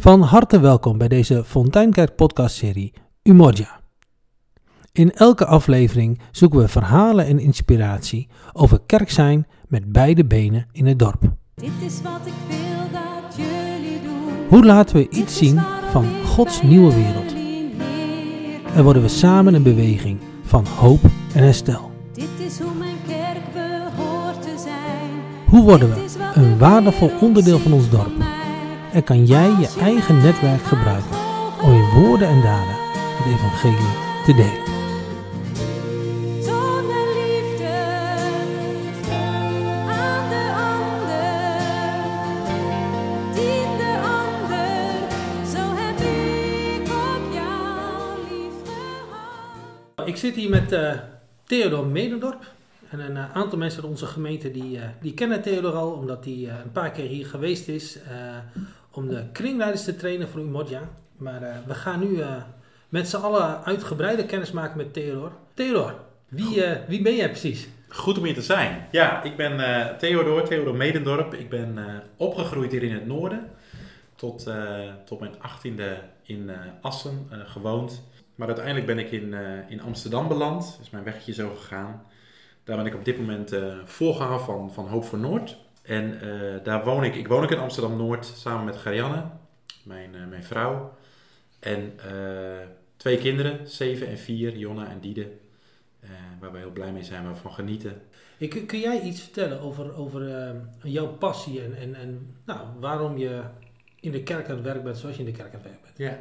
Van harte welkom bij deze Fonteinkerk podcastserie Umorja. In elke aflevering zoeken we verhalen en inspiratie over kerk zijn met beide benen in het dorp. Dit is wat ik wil dat jullie doen. Hoe laten we iets zien van Gods nieuwe wereld? En worden we samen een beweging van hoop en herstel? Dit is hoe mijn kerk behoort te zijn. Hoe worden we een waardevol onderdeel van ons dorp? En kan jij je eigen netwerk gebruiken om in woorden en daden het evangelie te delen? Ik zit hier met eh Theodor Medendorp. En een eh, aantal mensen uit onze gemeente die, eh, die kennen Theodor al, omdat hij een paar keer hier geweest is om de kringleiders te trainen voor Umodja. Maar eh, we gaan nu eh, met z'n allen uitgebreide kennis maken met Theodor. Theodor, wie, eh, wie ben jij precies? Goed om hier te zijn. Ja, ik ben Theodor, Theodor Medendorp. Ik ben opgegroeid hier in het noorden. Tot, tot mijn achttiende in Assen gewoond. Maar uiteindelijk ben ik in, in Amsterdam beland. Is mijn weggetje zo gegaan. Daar ben ik op dit moment voorganger van, van Hoop voor Noord. En eh, daar woon ik. Ik woon ook in Amsterdam-Noord samen met Garianne, mijn, eh, mijn vrouw. En eh, twee kinderen, zeven en vier, Jonna en Diede. Eh, waar we heel blij mee zijn, waar we van genieten. Ik, kun jij iets vertellen over, over eh, jouw passie en, en, en nou, waarom je in de kerk aan het werk bent zoals je in de kerk aan het werk bent? Ja.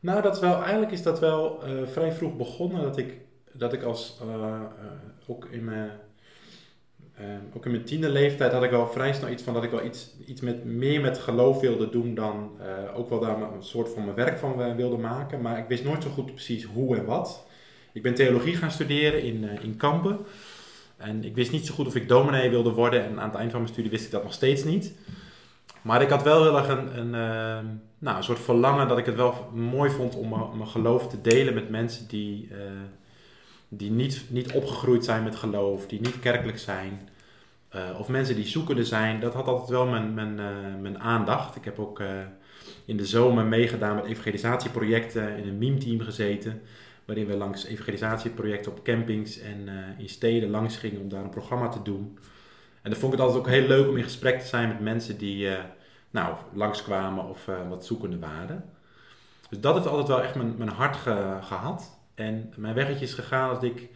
Nou, dat wel, eigenlijk is dat wel eh, vrij vroeg begonnen dat ik, dat ik als, eh, eh, ook in mijn, eh, ook in mijn tiende leeftijd had ik wel vrij snel iets van dat ik wel iets, iets met, meer met geloof wilde doen dan eh, ook wel daar een soort van mijn werk van eh, wilde maken. Maar ik wist nooit zo goed precies hoe en wat. Ik ben theologie gaan studeren in, eh, in Kampen. En ik wist niet zo goed of ik dominee wilde worden. En aan het eind van mijn studie wist ik dat nog steeds niet. Maar ik had wel heel erg een, een, eh, nou, een soort verlangen dat ik het wel mooi vond om mijn, geloof te delen met mensen die, die niet, niet opgegroeid zijn met geloof, die niet kerkelijk zijn. Eh, of mensen die zoekende zijn. Dat had altijd wel mijn, mijn, eh, mijn aandacht. Ik heb ook eh, in de zomer meegedaan met evangelisatieprojecten, in een meme-team gezeten. Waarin we langs evangelisatieprojecten op campings en in steden langs gingen om daar een programma te doen. En dan vond ik het altijd ook heel leuk om in gesprek te zijn met mensen die nou, langskwamen of wat zoekende waren. Dus dat heeft altijd wel echt mijn, mijn hart ge- gehad. En mijn weggetje is gegaan dat ik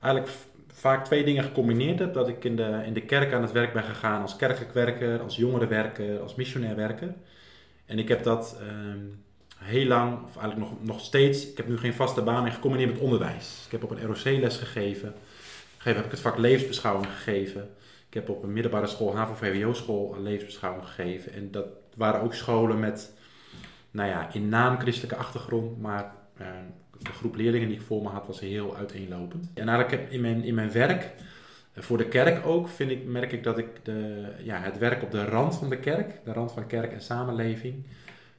eigenlijk vaak twee dingen gecombineerd heb. Dat ik in de, in de kerk aan het werk ben gegaan als kerkelijk werker, als jongerenwerker, als missionair werker. En ik heb dat ehm, heel lang, of eigenlijk nog, nog steeds, ik heb nu geen vaste baan meer, gecombineerd met onderwijs. Ik heb op een ROC les gegeven. Gegeven heb ik het vak levensbeschouwing gegeven. Ik heb op een middelbare school, HAVO-VWO-school, een levensbeschouwing gegeven. En dat waren ook scholen met, nou ja, in naam christelijke achtergrond, maar eh, de groep leerlingen die ik voor me had was heel uiteenlopend. En eigenlijk in mijn, in mijn werk, eh, voor de kerk ook, vind ik, merk ik dat ik de, ja, het werk op de rand van de kerk, de rand van kerk en samenleving,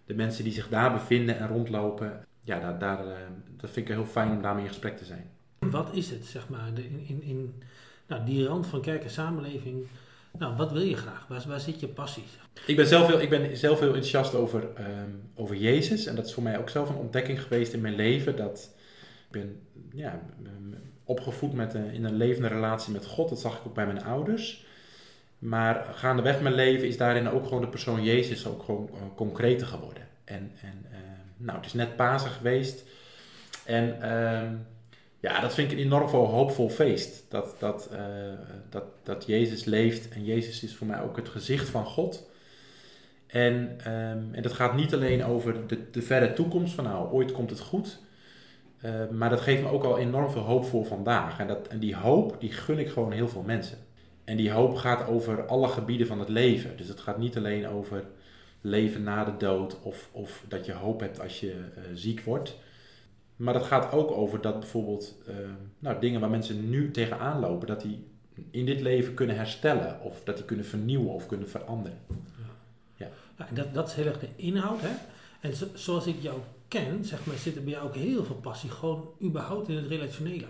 de mensen die zich daar bevinden en rondlopen, ja, daar, daar, eh, dat vind ik heel fijn om daarmee in gesprek te zijn. Wat is het, zeg maar, in, in, in nou, die rand van kerk en samenleving? Nou, wat wil je graag? Waar, waar zit je passie? Ik ben zelf heel, ik ben zelf heel enthousiast over, ehm, over Jezus. En dat is voor mij ook zelf een ontdekking geweest in mijn leven. Dat ik ben ja, opgevoed met een, in een levende relatie met God. Dat zag ik ook bij mijn ouders. Maar gaandeweg mijn leven is daarin ook gewoon de persoon Jezus ook gewoon eh, concreter geworden. En, en ehm, nou, het is net Pasen geweest. En ehm, ja, dat vind ik een enorm hoopvol feest. Dat, dat, eh, dat, dat Jezus leeft en Jezus is voor mij ook het gezicht van God. En, ehm, en dat gaat niet alleen over de, de verre toekomst, van nou, ooit komt het goed. Eh, maar dat geeft me ook al enorm veel hoop voor vandaag. En, dat, en die hoop, die gun ik gewoon heel veel mensen. En die hoop gaat over alle gebieden van het leven. Dus het gaat niet alleen over leven na de dood of, of dat je hoop hebt als je eh, ziek wordt. Maar dat gaat ook over dat bijvoorbeeld eh, nou, dingen waar mensen nu tegenaan lopen, dat die in dit leven kunnen herstellen of dat die kunnen vernieuwen of kunnen veranderen. Nou, en dat, dat is heel erg de inhoud, hè? En zo- zoals ik jou ken, zeg maar, zit er bij jou ook heel veel passie gewoon überhaupt in het relationele.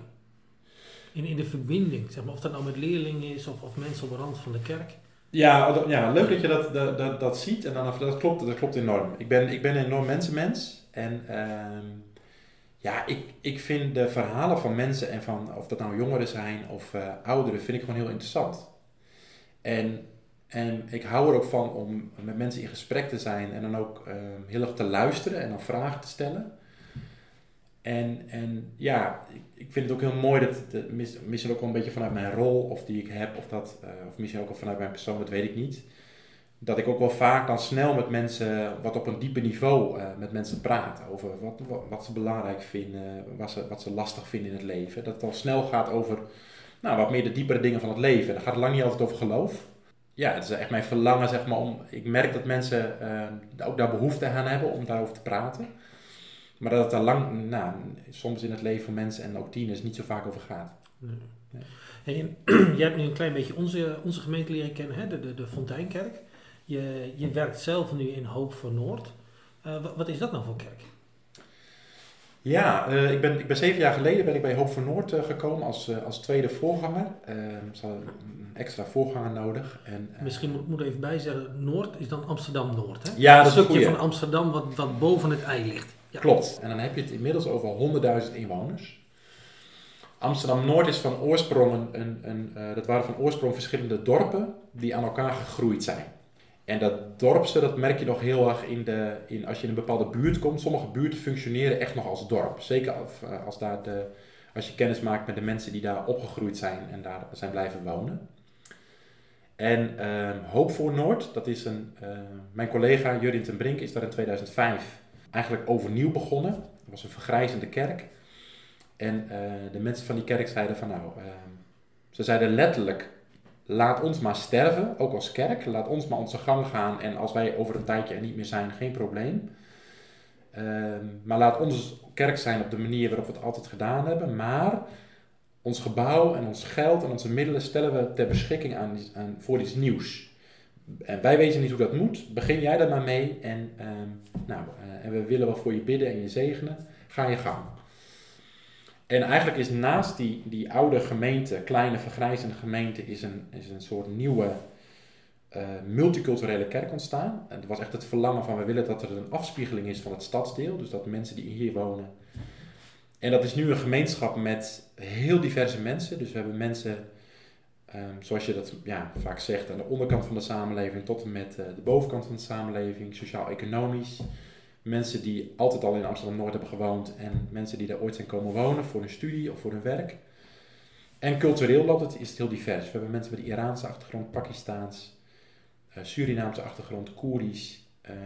In, in de verbinding, zeg maar, of dat nou met leerlingen is of, of mensen op de rand van de kerk. Ja, ja leuk dat je dat, dat, dat, dat ziet. En dan, dat, klopt, dat klopt enorm. Ik ben, ik ben een enorm mensenmens. En ehm, ja, ik, ik vind de verhalen van mensen, en van, of dat nou jongeren zijn of eh, ouderen, vind ik gewoon heel interessant. En, en ik hou er ook van om met mensen in gesprek te zijn en dan ook ehm, heel erg te luisteren en dan vragen te stellen. En, en ja, ik, vind het ook heel mooi dat, dat mis- misschien ook wel een beetje vanuit mijn rol of die ik heb, of, dat, eh, of misschien ook wel vanuit mijn persoon, dat weet ik niet. Dat ik ook wel vaak dan snel met mensen, wat op een dieper niveau, eh, met mensen praat over wat, wat, ze belangrijk vinden, wat ze, wat ze lastig vinden in het leven. Dat het al snel gaat over nou, wat meer de diepere dingen van het leven. Dan gaat lang niet altijd over geloof. Ja, het is echt mijn verlangen, zeg maar, om... Ik merk dat mensen eh, ook daar behoefte aan hebben om daarover te praten. Maar dat het daar lang, nou, soms in het leven van mensen en ook tieners niet zo vaak over gaat. Nee. Jij hebt nu een klein beetje onze, onze gemeente leren kennen, hè? De, de, de Fonteinkerk. Je, je werkt zelf nu in Hoop voor Noord. Eh, wa- wat is dat nou voor kerk? Ja, eh, ik, ben, ik ben zeven jaar geleden ben ik bij Hoop voor Noord eh, gekomen als, als tweede voorganger. Eh, ze hadden een extra voorganger nodig. En, Misschien moet moet even bij zeggen, Noord is dan Amsterdam-Noord, hè? Ja, dat is een stukje van Amsterdam wat, wat boven het ei ligt. Ja. Klopt. En dan heb je het inmiddels over 100.000 inwoners. Amsterdam-Noord is van oorsprong een, een, een, dat waren van oorsprong verschillende dorpen die aan elkaar gegroeid zijn. En dat dorpse, dat merk je nog heel erg in de, in, als je in een bepaalde buurt komt. Sommige buurten functioneren echt nog als dorp. Zeker als, eh, als, daar als je kennis maakt met de mensen die daar opgegroeid zijn en daar zijn blijven wonen. En ehm, Hoop voor Noord, dat is een, eh, mijn collega Jurien ten Brink is daar in 2005 eigenlijk overnieuw begonnen. Het was een vergrijzende kerk. En eh, de mensen van die kerk zeiden van nou, ehm, ze zeiden letterlijk, laat ons maar sterven, ook als kerk. Laat ons maar onze gang gaan en als wij over een tijdje er niet meer zijn, geen probleem. Ehm, maar laat onze kerk zijn op de manier waarop we het altijd gedaan hebben. Maar ons gebouw en ons geld en onze middelen stellen we ter beschikking aan, aan, voor iets nieuws. En wij weten niet hoe dat moet. Begin jij daar maar mee. En, ehm, nou, eh, en we willen wel voor je bidden en je zegenen. Ga je gang. En eigenlijk is naast die, die oude gemeente, kleine vergrijzende gemeente, is een, is een soort nieuwe eh, multiculturele kerk ontstaan. En het was echt het verlangen van we willen dat er een afspiegeling is van het stadsdeel. Dus dat mensen die hier wonen. En dat is nu een gemeenschap met heel diverse mensen. Dus we hebben mensen Ehm, zoals je dat ja, vaak zegt, aan de onderkant van de samenleving tot en met eh, de bovenkant van de samenleving, sociaal-economisch. Mensen die altijd al in Amsterdam-Noord hebben gewoond en mensen die daar ooit zijn komen wonen voor hun studie of voor hun werk. En cultureel loopt het, is het heel divers. We hebben mensen met een Iraanse achtergrond, Pakistaans, eh, Surinaamse achtergrond, Koerisch. Ehm,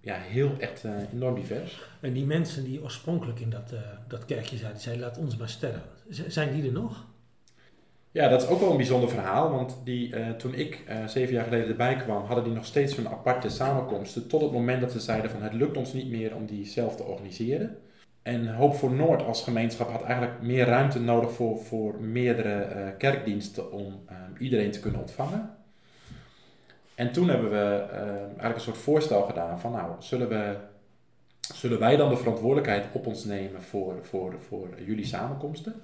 ja, heel echt eh, enorm divers. En die mensen die oorspronkelijk in dat, eh, dat kerkje zaten, die zeiden laat ons maar sterven. Z- zijn die er nog? Ja, dat is ook wel een bijzonder verhaal, want die, eh, toen ik eh, zeven jaar geleden erbij kwam, hadden die nog steeds hun aparte samenkomsten. Tot het moment dat ze zeiden van het lukt ons niet meer om die zelf te organiseren. En Hoop voor Noord als gemeenschap had eigenlijk meer ruimte nodig voor, voor meerdere eh, kerkdiensten om eh, iedereen te kunnen ontvangen. En toen hebben we eigenlijk een soort voorstel gedaan van nou, zullen, we, zullen wij dan de verantwoordelijkheid op ons nemen voor, voor, voor jullie samenkomsten?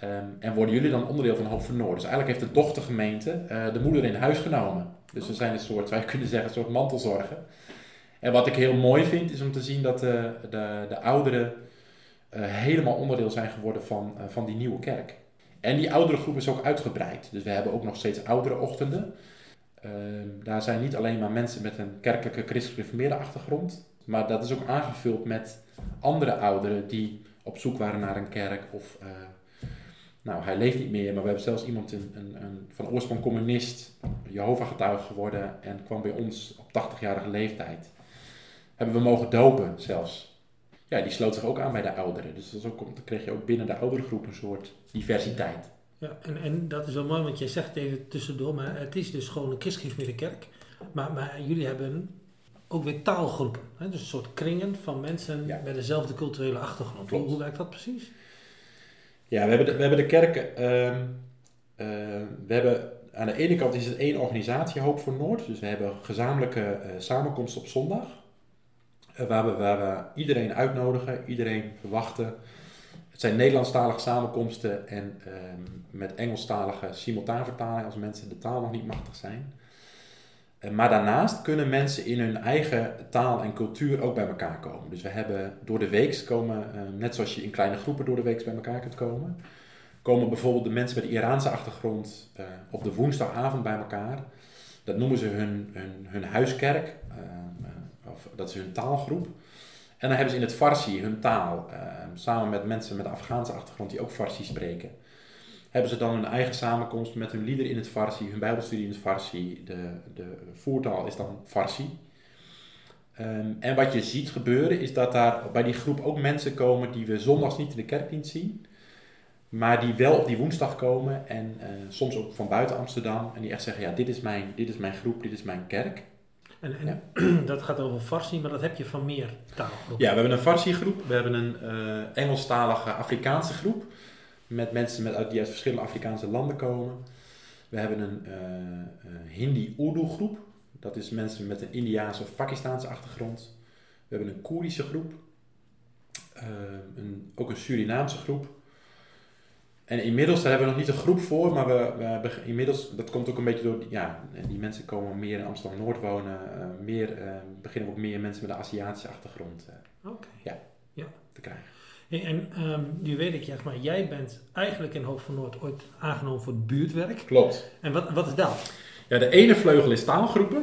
Ehm, en worden jullie dan onderdeel van Hoop voor Noord? Dus eigenlijk heeft de dochtergemeente eh, de moeder in huis genomen. Dus we zijn een soort, zou je kunnen zeggen, een soort mantelzorgen. En wat ik heel mooi vind, is om te zien dat de, de, de ouderen eh, helemaal onderdeel zijn geworden van, eh, van die nieuwe kerk. En die oudere groep is ook uitgebreid. Dus we hebben ook nog steeds oudere ochtenden. Ehm, daar zijn niet alleen maar mensen met een kerkelijke christelijk gereformeerde achtergrond. Maar dat is ook aangevuld met andere ouderen die op zoek waren naar een kerk of... nou, hij leeft niet meer, maar we hebben zelfs iemand, een, een, een, van oorsprong communist, Jehovah-getuige geworden en kwam bij ons op 80-jarige leeftijd. Hebben we mogen dopen zelfs. Ja, die sloot zich ook aan bij de ouderen. Dus dat is ook, dan kreeg je ook binnen de oudere groep een soort diversiteit. Ja, en, en dat is wel mooi, want jij zegt even tussendoor, maar het is dus gewoon een christelijke kerk. Maar, maar jullie hebben ook weer taalgroepen. Hè? Dus een soort kringen van mensen Ja. met dezelfde culturele achtergrond. Klopt. hoe werkt dat precies? Ja, we hebben de, we hebben de kerken. ehm, eh, we hebben, aan de ene kant is het één organisatie, Hoop voor Noord. Dus we hebben gezamenlijke eh, samenkomsten op zondag. eh, waar, we, waar we iedereen uitnodigen, iedereen verwachten. Het zijn Nederlandstalige samenkomsten en ehm, met Engelstalige simultaanvertaling als mensen de taal nog niet machtig zijn. Eh, maar daarnaast kunnen mensen in hun eigen taal en cultuur ook bij elkaar komen. Dus we hebben door de week komen, eh, net zoals je in kleine groepen door de week bij elkaar kunt komen, komen bijvoorbeeld de mensen met de Iraanse achtergrond eh, op de woensdagavond bij elkaar. Dat noemen ze hun, hun, hun huiskerk, of dat is hun taalgroep. En dan hebben ze in het Farsi hun taal, samen met mensen met een Afghaanse achtergrond die ook Farsi spreken. Hebben ze dan hun eigen samenkomst met hun lieder in het Farsi, hun bijbelstudie in het Farsi. De, de voertaal is dan Farsi. Ehm, en wat je ziet gebeuren is dat daar bij die groep ook mensen komen die we zondags niet in de kerkdienst zien. Maar die wel op die woensdag komen en eh, soms ook van buiten Amsterdam. En die echt zeggen, ja, dit is mijn, dit is mijn groep, dit is mijn kerk. En, en dat gaat over Farsi, maar dat heb je van meer taalgroepen. Ja, we hebben een Farsi-groep, we hebben een eh, Engelstalige Afrikaanse groep. Met mensen met, uit- die uit verschillende Afrikaanse landen komen. We hebben een eh, Hindi-Urdu groep. Dat is mensen met een Indiaanse of Pakistaanse achtergrond. We hebben een Koerdische groep. Eh, een, ook een Surinaamse groep. En inmiddels, daar hebben we nog niet een groep voor, maar we, we hebben inmiddels, dat komt ook een beetje door, ja, die mensen komen meer in Amsterdam-Noord wonen. eh, meer, beginnen ook meer mensen met een Aziatische achtergrond eh, Oké. te krijgen. Hey, En ehm, nu weet ik, maar, jij bent eigenlijk in Hoog van Noord ooit aangenomen voor het buurtwerk. Klopt. En wat, wat is dat? Ja, de ene vleugel is taalgroepen.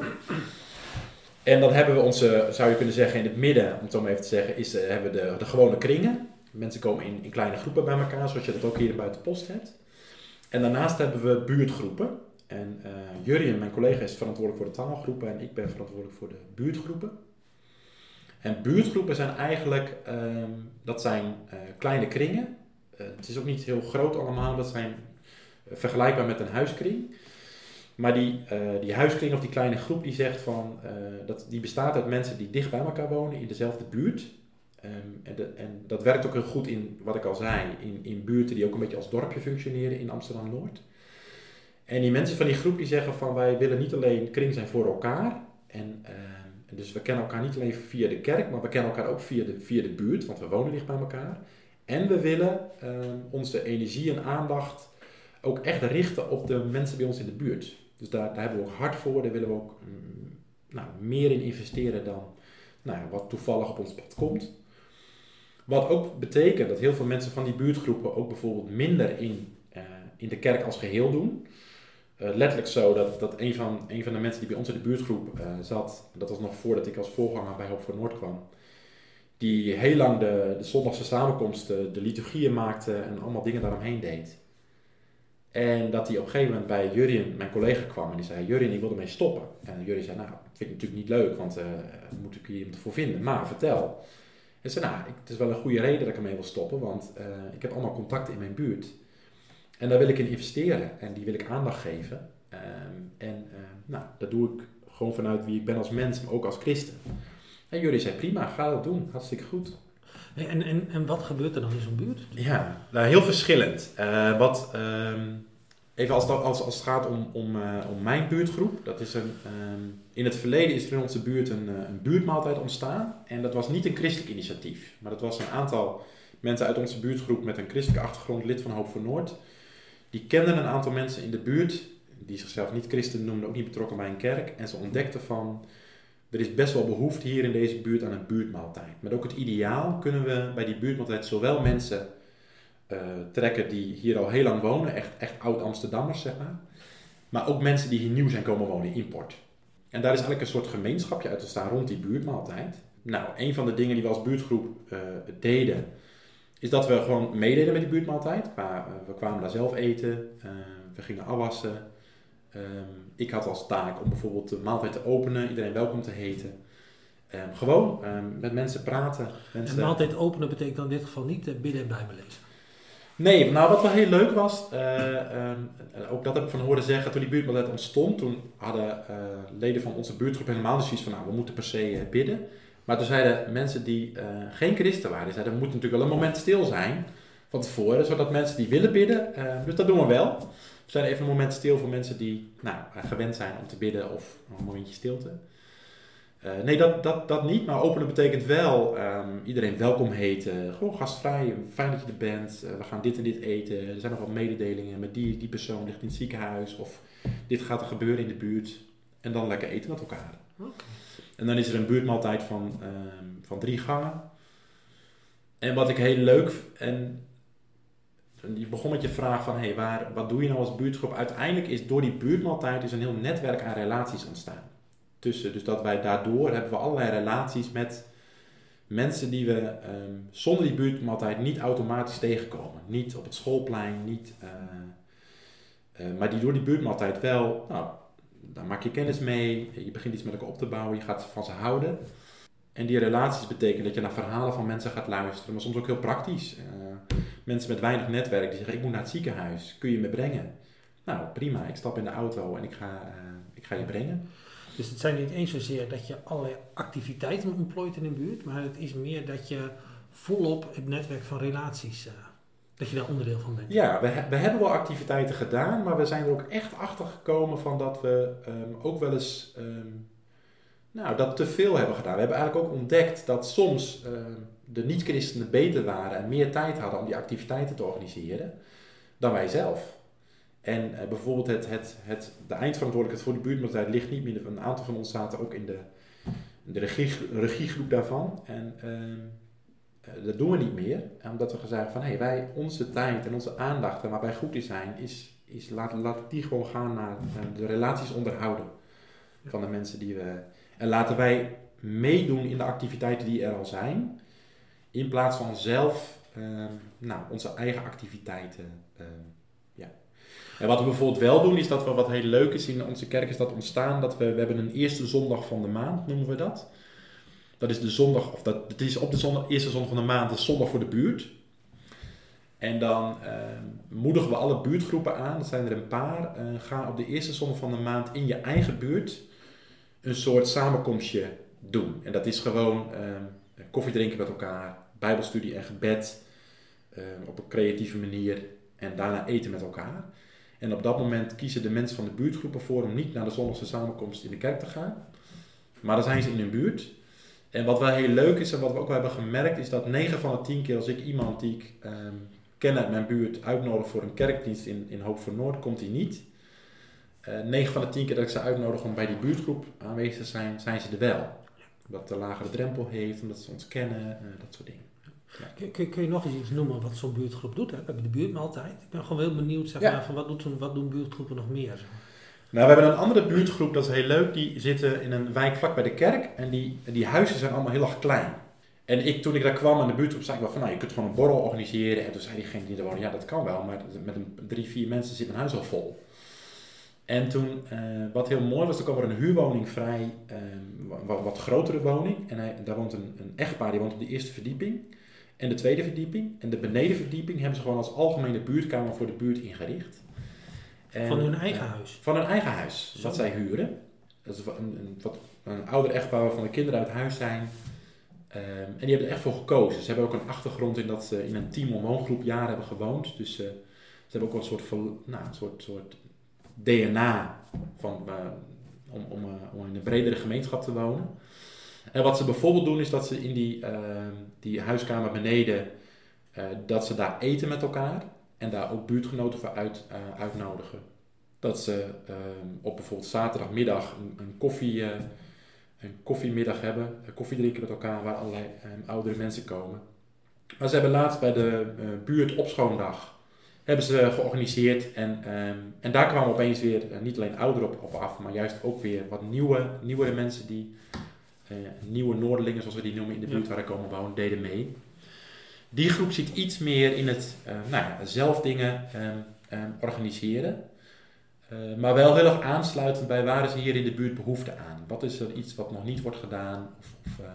En dan hebben we onze, zou je kunnen zeggen, in het midden, om het zo maar even te zeggen, is, eh, hebben we de, de gewone kringen. Mensen komen in, in kleine groepen bij elkaar, zoals je dat ook hier in Buitenpost hebt. En daarnaast hebben we buurtgroepen. En eh Jurjen, mijn collega, is verantwoordelijk voor de taalgroepen en ik ben verantwoordelijk voor de buurtgroepen. En buurtgroepen zijn eigenlijk, ehm, dat zijn eh, kleine kringen. Eh, het is ook niet heel groot allemaal, dat zijn eh, vergelijkbaar met een huiskring. Maar die, die huiskring of die kleine groep die zegt van, dat, die bestaat uit mensen die dicht bij elkaar wonen in dezelfde buurt. Ehm, en, en dat werkt ook heel goed in, wat ik al zei, in, in buurten die ook een beetje als dorpje functioneren in Amsterdam-Noord. En die mensen van die groep die zeggen van wij willen niet alleen kring zijn voor elkaar. En dus we kennen elkaar niet alleen via de kerk, maar we kennen elkaar ook via de, via de buurt, want we wonen dicht bij elkaar. En we willen ehm, onze energie en aandacht ook echt richten op de mensen bij ons in de buurt. Dus daar, daar hebben we ook hard voor, daar willen we ook mm, nou, meer in investeren dan nou, wat toevallig op ons pad komt. Wat ook betekent dat heel veel mensen van die buurtgroepen ook bijvoorbeeld minder in, eh, in de kerk als geheel doen. Eh, letterlijk zo dat, dat een, van, een van de mensen die bij ons in de buurtgroep eh, zat, dat was nog voordat ik als voorganger bij Hoop voor Noord kwam, die heel lang de, de zondagse samenkomsten, de liturgieën maakte en allemaal dingen daaromheen deed. En dat hij op een gegeven moment bij Jurien, mijn collega, kwam en die zei: Jurien, ik wil ermee stoppen. En Jurien zei: Nou, vind ik natuurlijk niet leuk, want daar moet ik hier iemand voor vinden. Maar vertel. En zei: Nou, ik, het is wel een goede reden dat ik ermee wil stoppen, want ik heb allemaal contacten in mijn buurt. En daar wil ik in investeren en die wil ik aandacht geven. Ehm, en eh, nou, dat doe ik gewoon vanuit wie ik ben als mens, maar ook als christen. En Jurien zei: Prima, ga dat doen, hartstikke goed. En, en, en wat gebeurt er dan in zo'n buurt? Ja, nou, heel verschillend. Eh, wat, ehm, even als, dat, als, als het gaat om, om, eh, om mijn buurtgroep. Dat is een, ehm, in het verleden is er in onze buurt een, eh, een buurtmaaltijd ontstaan. En dat was niet een christelijk initiatief. Maar dat was een aantal mensen uit onze buurtgroep met een christelijke achtergrond, lid van Hoop voor Noord. Die kenden een aantal mensen in de buurt, die zichzelf niet christen noemden, ook niet betrokken bij een kerk. En ze ontdekten van, er is best wel behoefte hier in deze buurt aan een buurtmaaltijd. Met ook het ideaal kunnen we bij die buurtmaaltijd zowel mensen eh, trekken die hier al heel lang wonen, echt, echt oud-Amsterdammers zeg maar. Maar ook mensen die hier nieuw zijn komen wonen, import. En daar is eigenlijk een soort gemeenschapje uit ontstaan rond die buurtmaaltijd. Nou, een van de dingen die we als buurtgroep eh, deden, is dat we gewoon meededen met die buurtmaaltijd. Maar, eh, we kwamen daar zelf eten, eh, we gingen afwassen. Ehm, ik had als taak om bijvoorbeeld de maaltijd te openen, iedereen welkom te heten. Ehm, gewoon ehm, met mensen praten. Mensen... En maaltijd openen betekent dan in dit geval niet eh, bidden en bijbel lezen. Nee, nou wat wel heel leuk was, ook dat heb ik van horen zeggen, toen die buurtmaaltijd ontstond, toen hadden leden van onze buurtgroep helemaal niet zoiets van, nou we moeten per se bidden. Maar toen zeiden mensen die eh, geen christen waren, zeiden we moeten natuurlijk wel een moment stil zijn van tevoren, zodat mensen die willen bidden, eh, dus dat doen we wel. We zijn even een moment stil voor mensen die nou, eh, gewend zijn om te bidden of een momentje stilte. Nee, dat, dat, dat niet, maar openen betekent wel ehm, iedereen welkom heten. Gewoon gastvrij, fijn dat je er bent. We gaan dit en dit eten. Er zijn nog wat mededelingen met die, die persoon ligt in het ziekenhuis. Of dit gaat er gebeuren in de buurt. En dan lekker eten met elkaar. En dan is er een buurtmaaltijd van, ehm, van drie gangen. En wat ik heel leuk en je begon met je vraag van hey, waar, wat doe je nou als buurtgroep? Uiteindelijk is door die buurtmaaltijd is een heel netwerk aan relaties ontstaan. Tussen, dus dat wij daardoor hebben we allerlei relaties met mensen die we ehm, zonder die buurtmaaltijd niet automatisch tegenkomen. Niet op het schoolplein, niet, eh, eh, maar die door die buurtmaaltijd wel, nou, daar maak je kennis mee, je begint iets met elkaar op te bouwen, je gaat van ze houden. En die relaties betekenen dat je naar verhalen van mensen gaat luisteren, maar soms ook heel praktisch. Eh, mensen met weinig netwerk die zeggen: Ik moet naar het ziekenhuis, kun je me brengen? Nou prima, ik stap in de auto en ik ga, eh, ik ga je brengen. Dus het zijn niet eens zozeer dat je allerlei activiteiten ontplooit in een buurt, maar het is meer dat je volop het netwerk van relaties, eh, dat je daar onderdeel van bent. Ja, we, we hebben wel activiteiten gedaan, maar we zijn er ook echt achter gekomen van dat we ehm, ook wel eens ehm, nou, dat te veel hebben gedaan. We hebben eigenlijk ook ontdekt dat soms ehm, de niet-christenen beter waren en meer tijd hadden om die activiteiten te organiseren dan wij zelf. En eh, bijvoorbeeld het, het, het, de eindverantwoordelijkheid voor de buurtmaaltijd ligt niet meer. Een aantal van ons zaten ook in de, in de regie, regiegroep daarvan. En dat doen we niet meer, eh, omdat we gezegd van hey, wij, onze tijd en onze aandacht en waar wij goed in zijn, is, is laat, laat die gewoon gaan naar, naar de relaties onderhouden van de mensen die we. En laten wij meedoen in de activiteiten die er al zijn, in plaats van zelf ehm, nou, onze eigen activiteiten. ehm, ja. En wat we bijvoorbeeld wel doen, is dat we wat heel leuk is in onze kerk, is dat ontstaan dat we, we hebben een eerste zondag van de maand, noemen we dat. Dat is de zondag, of dat, het is op de zondag, eerste zondag van de maand, de zondag voor de buurt. En dan ehm, moedigen we alle buurtgroepen aan, dat zijn er een paar. eh, ga op de eerste zondag van de maand in je eigen buurt een soort samenkomstje doen. En dat is gewoon ehm, koffie drinken met elkaar, bijbelstudie en gebed op een creatieve manier en daarna eten met elkaar. En op dat moment kiezen de mensen van de buurtgroep ervoor om niet naar de zondagse samenkomst in de kerk te gaan. Maar dan zijn ze in hun buurt. En wat wel heel leuk is en wat we ook wel hebben gemerkt, is dat 9 van de 10 keer als ik iemand die ik ehm, ken uit mijn buurt uitnodig voor een kerkdienst in, in Hoop voor Noord, komt hij niet. Eh 9 van de 10 keer dat ik ze uitnodig om bij die buurtgroep aanwezig te zijn, zijn ze er wel. Omdat een lagere drempel heeft, omdat ze ons kennen, eh, dat soort dingen. Kun, kun, kun je nog eens iets noemen wat zo'n buurtgroep doet? Hè? We hebben de buurtmaaltijd. Ik ben gewoon heel benieuwd zeg Ja. maar, van wat, doet, wat doen buurtgroepen nog meer? zeg maar. Nou, we hebben een andere buurtgroep, dat is heel leuk. Die zitten in een wijk vlak bij de kerk. En die, die huizen zijn allemaal heel erg klein. En ik, toen ik daar kwam aan de buurtgroep, zei ik wel van, nou, je kunt gewoon een borrel organiseren. En toen zei diegene die er woonde, ja, dat kan wel. Maar met een, drie, vier mensen zit mijn huis al vol. En toen, eh, wat heel mooi was, toen kwam er een huurwoning vrij, eh, wat, grotere woning. En daar woont een, een echtpaar, die woont op de eerste verdieping. En de tweede verdieping. En de benedenverdieping hebben ze gewoon als algemene buurtkamer voor de buurt ingericht. En, Van hun eigen eh, huis. van hun eigen huis, Zo. wat zij huren. Dat is een, een, wat, een ouder echtpaar waarvan de kinderen uit huis zijn. Ehm, en die hebben er echt voor gekozen. Ze hebben ook een achtergrond in dat ze in een team woongroep jaren hebben gewoond. Dus eh, ze hebben ook wel een soort, nou, een soort, soort DNA van, eh, om, om, om in een bredere gemeenschap te wonen. En wat ze bijvoorbeeld doen is dat ze in die, ehm, die huiskamer beneden, dat ze daar eten met elkaar. En daar ook buurtgenoten voor uit, eh, uitnodigen. Dat ze ehm, op bijvoorbeeld zaterdagmiddag een, een, koffie, eh, een koffiemiddag hebben. eh, koffie drinken met elkaar waar allerlei ehm, oudere mensen komen. Maar ze hebben laatst bij de eh, buurt opschoondag hebben ze georganiseerd. En, ehm, en daar kwamen opeens weer niet alleen ouderen op, op af, maar juist ook weer wat nieuwe, nieuwere mensen die, nieuwe Noorderlingen zoals we die noemen in de buurt Ja. waar ik komen wonen, deden mee. Die groep zit iets meer in het eh, nou ja, zelf dingen ehm, ehm, organiseren. Eh, maar wel heel erg aansluitend bij waar is hier in de buurt behoefte aan. Wat is er iets wat nog niet wordt gedaan? Of, of,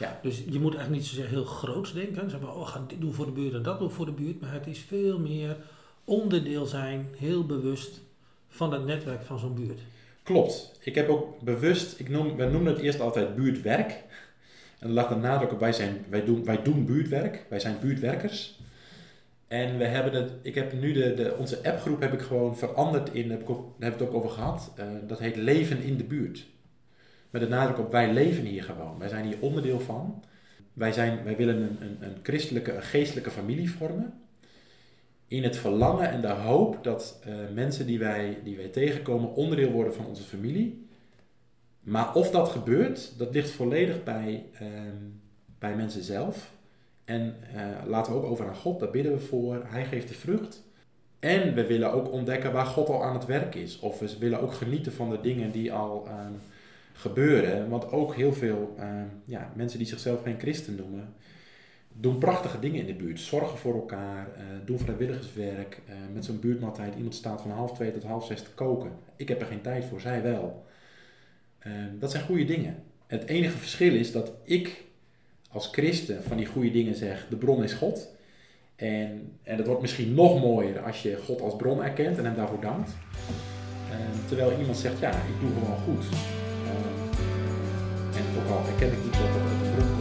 eh, Dus je moet eigenlijk niet zozeer heel groots denken. Zeg maar, oh, we gaan dit doen voor de buurt en dat doen voor de buurt. Maar het is veel meer onderdeel zijn, heel bewust van het netwerk van zo'n buurt. Klopt. Ik heb ook bewust, ik noem, wij noemen het eerst altijd buurtwerk. En lag de nadruk op, wij, zijn, wij, doen, wij doen buurtwerk, wij zijn buurtwerkers. En we hebben het, ik heb nu de, de, onze appgroep heb ik gewoon veranderd in, heb ik daar heb ik het ook over gehad, eh, dat heet leven in de buurt. Met de nadruk op, wij leven hier gewoon, wij zijn hier onderdeel van. Wij, zijn, wij willen een, een, een christelijke, een geestelijke familie vormen. In het verlangen en de hoop dat eh, mensen die wij, die wij tegenkomen onderdeel worden van onze familie. Maar of dat gebeurt, dat ligt volledig bij, ehm, bij mensen zelf. En eh, laten we ook over aan God, daar bidden we voor. Hij geeft de vrucht. En we willen ook ontdekken waar God al aan het werk is. Of we willen ook genieten van de dingen die al ehm, gebeuren. Want ook heel veel ehm, ja, mensen die zichzelf geen christen noemen, doen prachtige dingen in de buurt. Zorgen voor elkaar, eh, doen vrijwilligerswerk. eh, met zo'n buurtmaaltijd, iemand staat van half twee tot half zes te koken. Ik heb er geen tijd voor, zij wel. Ehm, dat zijn goede dingen. Het enige verschil is dat ik als christen van die goede dingen zeg, de bron is God. En, en het wordt misschien nog mooier als je God als bron erkent en hem daarvoor dankt. Ehm, terwijl iemand zegt, ja, ik doe gewoon goed. Ehm, en ook al herken ik niet dat dat de bron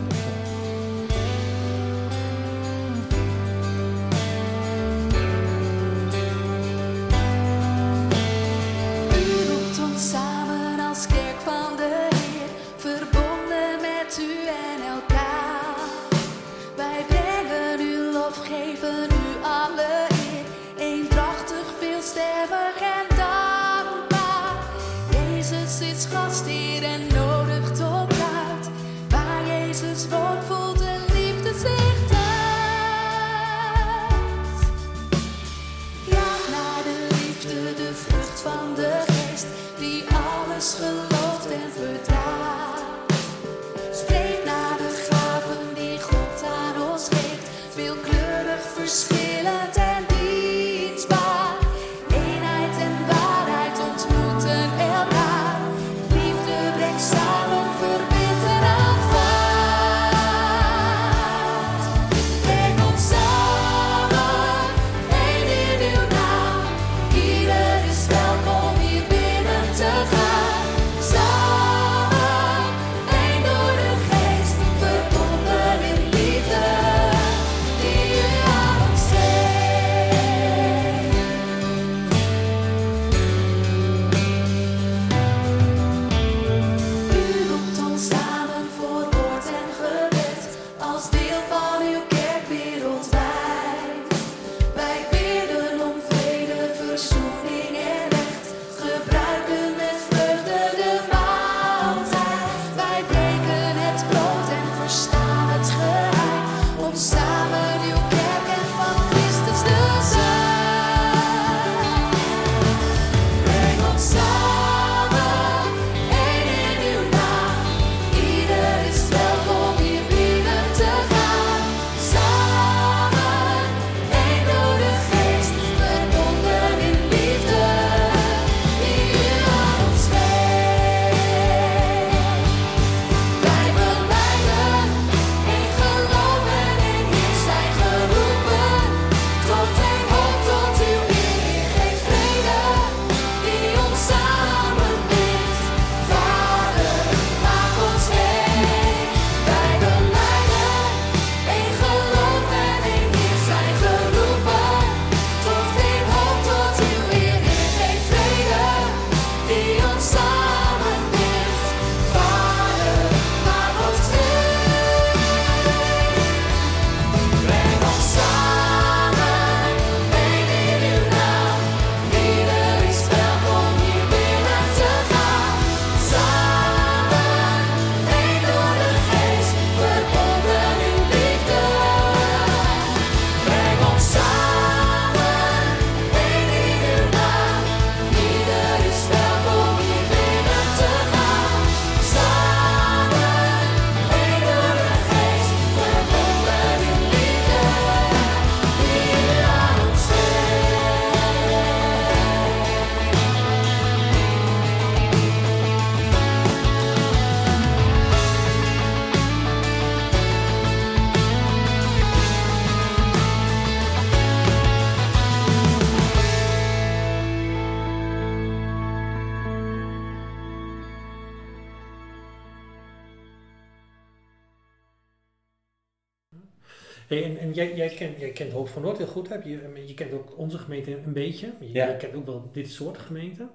jij, jij, kent, jij kent Hoop van Noord heel goed. Heb je, je kent ook onze gemeente een beetje. Je, Ja. je kent ook wel dit soort gemeenten.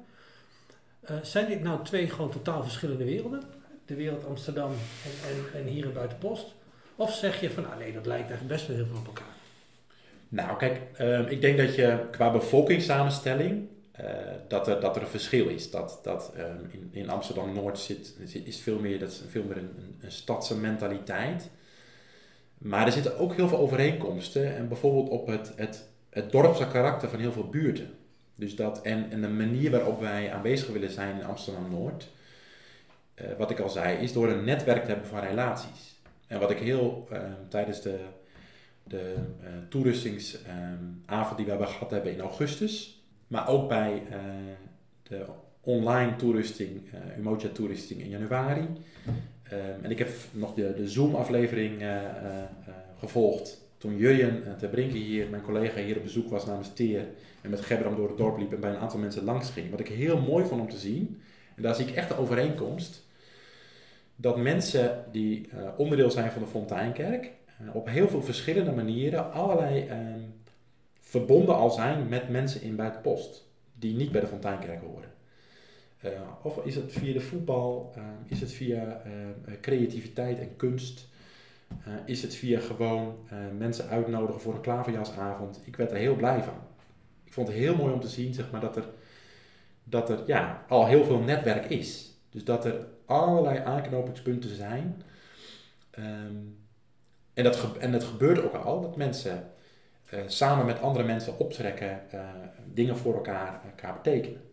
Eh, zijn dit nou twee gewoon totaal verschillende werelden? De wereld Amsterdam en, en, en hier in Buitenpost? Of zeg je van, nou nee, dat lijkt eigenlijk best wel heel veel op elkaar. Nou, kijk, ehm, ik denk dat je qua bevolkingssamenstelling eh, dat, er, dat er een verschil is. Dat, dat ehm, in, in Amsterdam-Noord zit, zit- is veel meer, dat is veel meer een, een, een stadse mentaliteit. Maar er zitten ook heel veel overeenkomsten. En bijvoorbeeld op het, het, het dorpse karakter van heel veel buurten. Dus dat, en, en de manier waarop wij aanwezig willen zijn in Amsterdam-Noord. eh, wat ik al zei, is door een netwerk te hebben van relaties. En wat ik heel ehm, tijdens de, de eh toerustingsavond die we hebben gehad hebben in augustus. Maar ook bij eh, de online toerusting, eh Umoja toerusting in januari. Ehm, en ik heb nog de, de Zoom-aflevering eh, eh, gevolgd. Toen Jurjen uh, Brinke hier, mijn collega hier op bezoek was namens Teer. En met Gebram door het dorp liep en bij een aantal mensen langs ging. Wat ik heel mooi vond om te zien. En daar zie ik echt de overeenkomst. Dat mensen die onderdeel zijn van de Fonteinkerk. op heel veel verschillende manieren allerlei ehm, verbonden al zijn met mensen in Buitenpost. Die niet bij de Fonteinkerk horen. Eh, of is het via de voetbal, eh, is het via eh, creativiteit en kunst, is het via gewoon mensen uitnodigen voor een klaverjasavond. Ik werd er heel blij van. Ik vond het heel mooi om te zien zeg maar, dat er, dat er ja, al heel veel netwerk is. Dus dat er allerlei aanknopingspunten zijn. Ehm, en, dat en het gebeurt ook al, dat mensen samen met andere mensen optrekken, dingen voor elkaar, elkaar betekenen.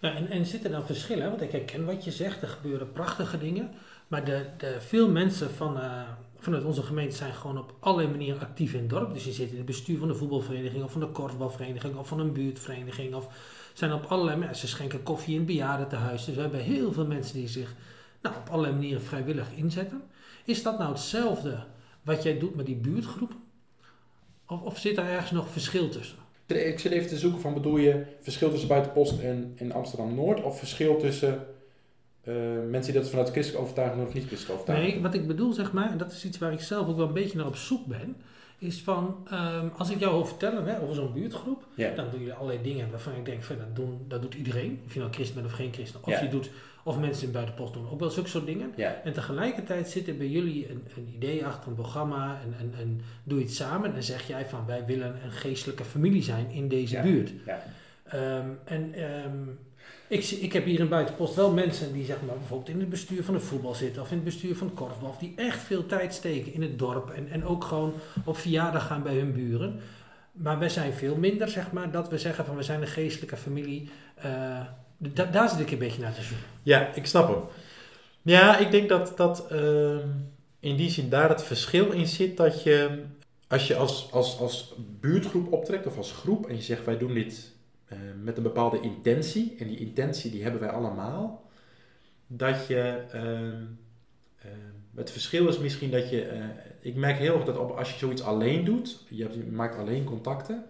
Ja, en, en zitten dan verschillen? Want ik herken wat je zegt, er gebeuren prachtige dingen. Maar de, de, veel mensen van, eh, vanuit onze gemeente zijn gewoon op allerlei manieren actief in het dorp. Dus die zitten in het bestuur van de voetbalvereniging of van de korfbalvereniging of van een buurtvereniging. Of zijn op allerlei mensen. Ze schenken koffie in bejaardentehuis. Dus we hebben heel veel mensen die zich nou, op allerlei manieren vrijwillig inzetten. Is dat nou hetzelfde wat jij doet met die buurtgroepen? Of, of zit daar ergens nog verschil tussen? Ik zit even te zoeken van, bedoel je verschil tussen Buitenpost en, en Amsterdam-Noord? Of verschil tussen eh, mensen die dat vanuit christelijke overtuiging of niet christelijke overtuiging Nee, wat ik bedoel, zeg maar, en dat is iets waar ik zelf ook wel een beetje naar op zoek ben, is van, ehm, als ik jou hoor vertellen hè, over zo'n buurtgroep, Ja. dan doen jullie allerlei dingen waarvan ik denk, van, dat, doen, dat doet iedereen, of je nou christen bent of geen christen, of Ja. je doet, of mensen in buitenpost doen ook wel zulke soort dingen. Ja. En tegelijkertijd zit er bij jullie een, een idee achter een programma en, en, en doe je het samen en zeg jij van, wij willen een geestelijke familie zijn in deze buurt. Ja. Ehm, en ehm, ik, ik heb hier in Buitenpost wel mensen die zeg maar, bijvoorbeeld in het bestuur van de voetbal zitten of in het bestuur van korfbal. Of die echt veel tijd steken in het dorp en, en ook gewoon op verjaardag gaan bij hun buren. Maar wij zijn veel minder, zeg maar, dat we zeggen van we zijn een geestelijke familie. Eh, da- daar zit ik een beetje naar te zoeken. Ja, ik snap hem. Ja, ik denk dat, dat ehm, in die zin daar het verschil in zit dat je, als je als, als, als buurtgroep optrekt of als groep en je zegt wij doen dit eh, met een bepaalde intentie, en die intentie die hebben wij allemaal, dat je, ehm, ehm, het verschil is misschien dat je, eh, ik merk heel erg dat op, als je zoiets alleen doet, je, maakt alleen contacten,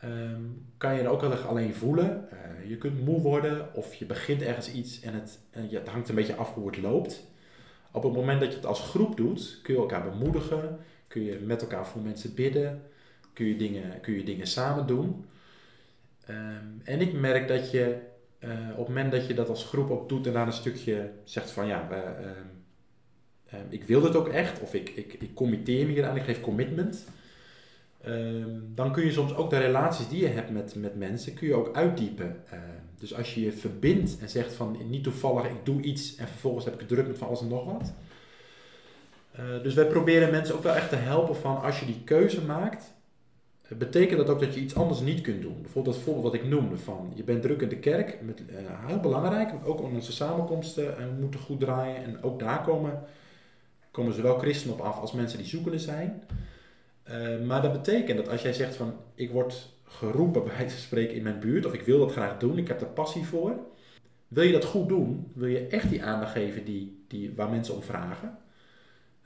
ehm, kan je er ook heel erg alleen voelen. Eh, je kunt moe worden of je begint ergens iets en het, het hangt een beetje af hoe het loopt. Op het moment dat je het als groep doet, kun je elkaar bemoedigen, kun je met elkaar voor mensen bidden, kun je dingen, kun je dingen samen doen. Ehm, en ik merk dat je eh, op het moment dat je dat als groep ook doet en daar een stukje zegt van ja, ehm, ehm, ik wil dit ook echt, of ik, ik, ik committeer me hier aan, ik geef commitment. Dan kun je soms ook de relaties die je hebt met, met mensen, kun je ook uitdiepen. Dus als je je verbindt en zegt van niet toevallig, ik doe iets en vervolgens heb ik druk met van alles en nog wat. Eh, dus wij proberen mensen ook wel echt te helpen van als je die keuze maakt, betekent dat ook dat je iets anders niet kunt doen. Bijvoorbeeld dat voorbeeld wat ik noemde van je bent druk in de kerk, met, eh, heel belangrijk, ook onze samenkomsten eh, moeten goed draaien en ook daar komen, komen zowel christenen op af als mensen die zoekende zijn. Eh, maar dat betekent dat als jij zegt van ik word geroepen bij het spreken in mijn buurt of ik wil dat graag doen, ik heb er passie voor. Wil je dat goed doen, wil je echt die aandacht geven die, die, waar mensen om vragen.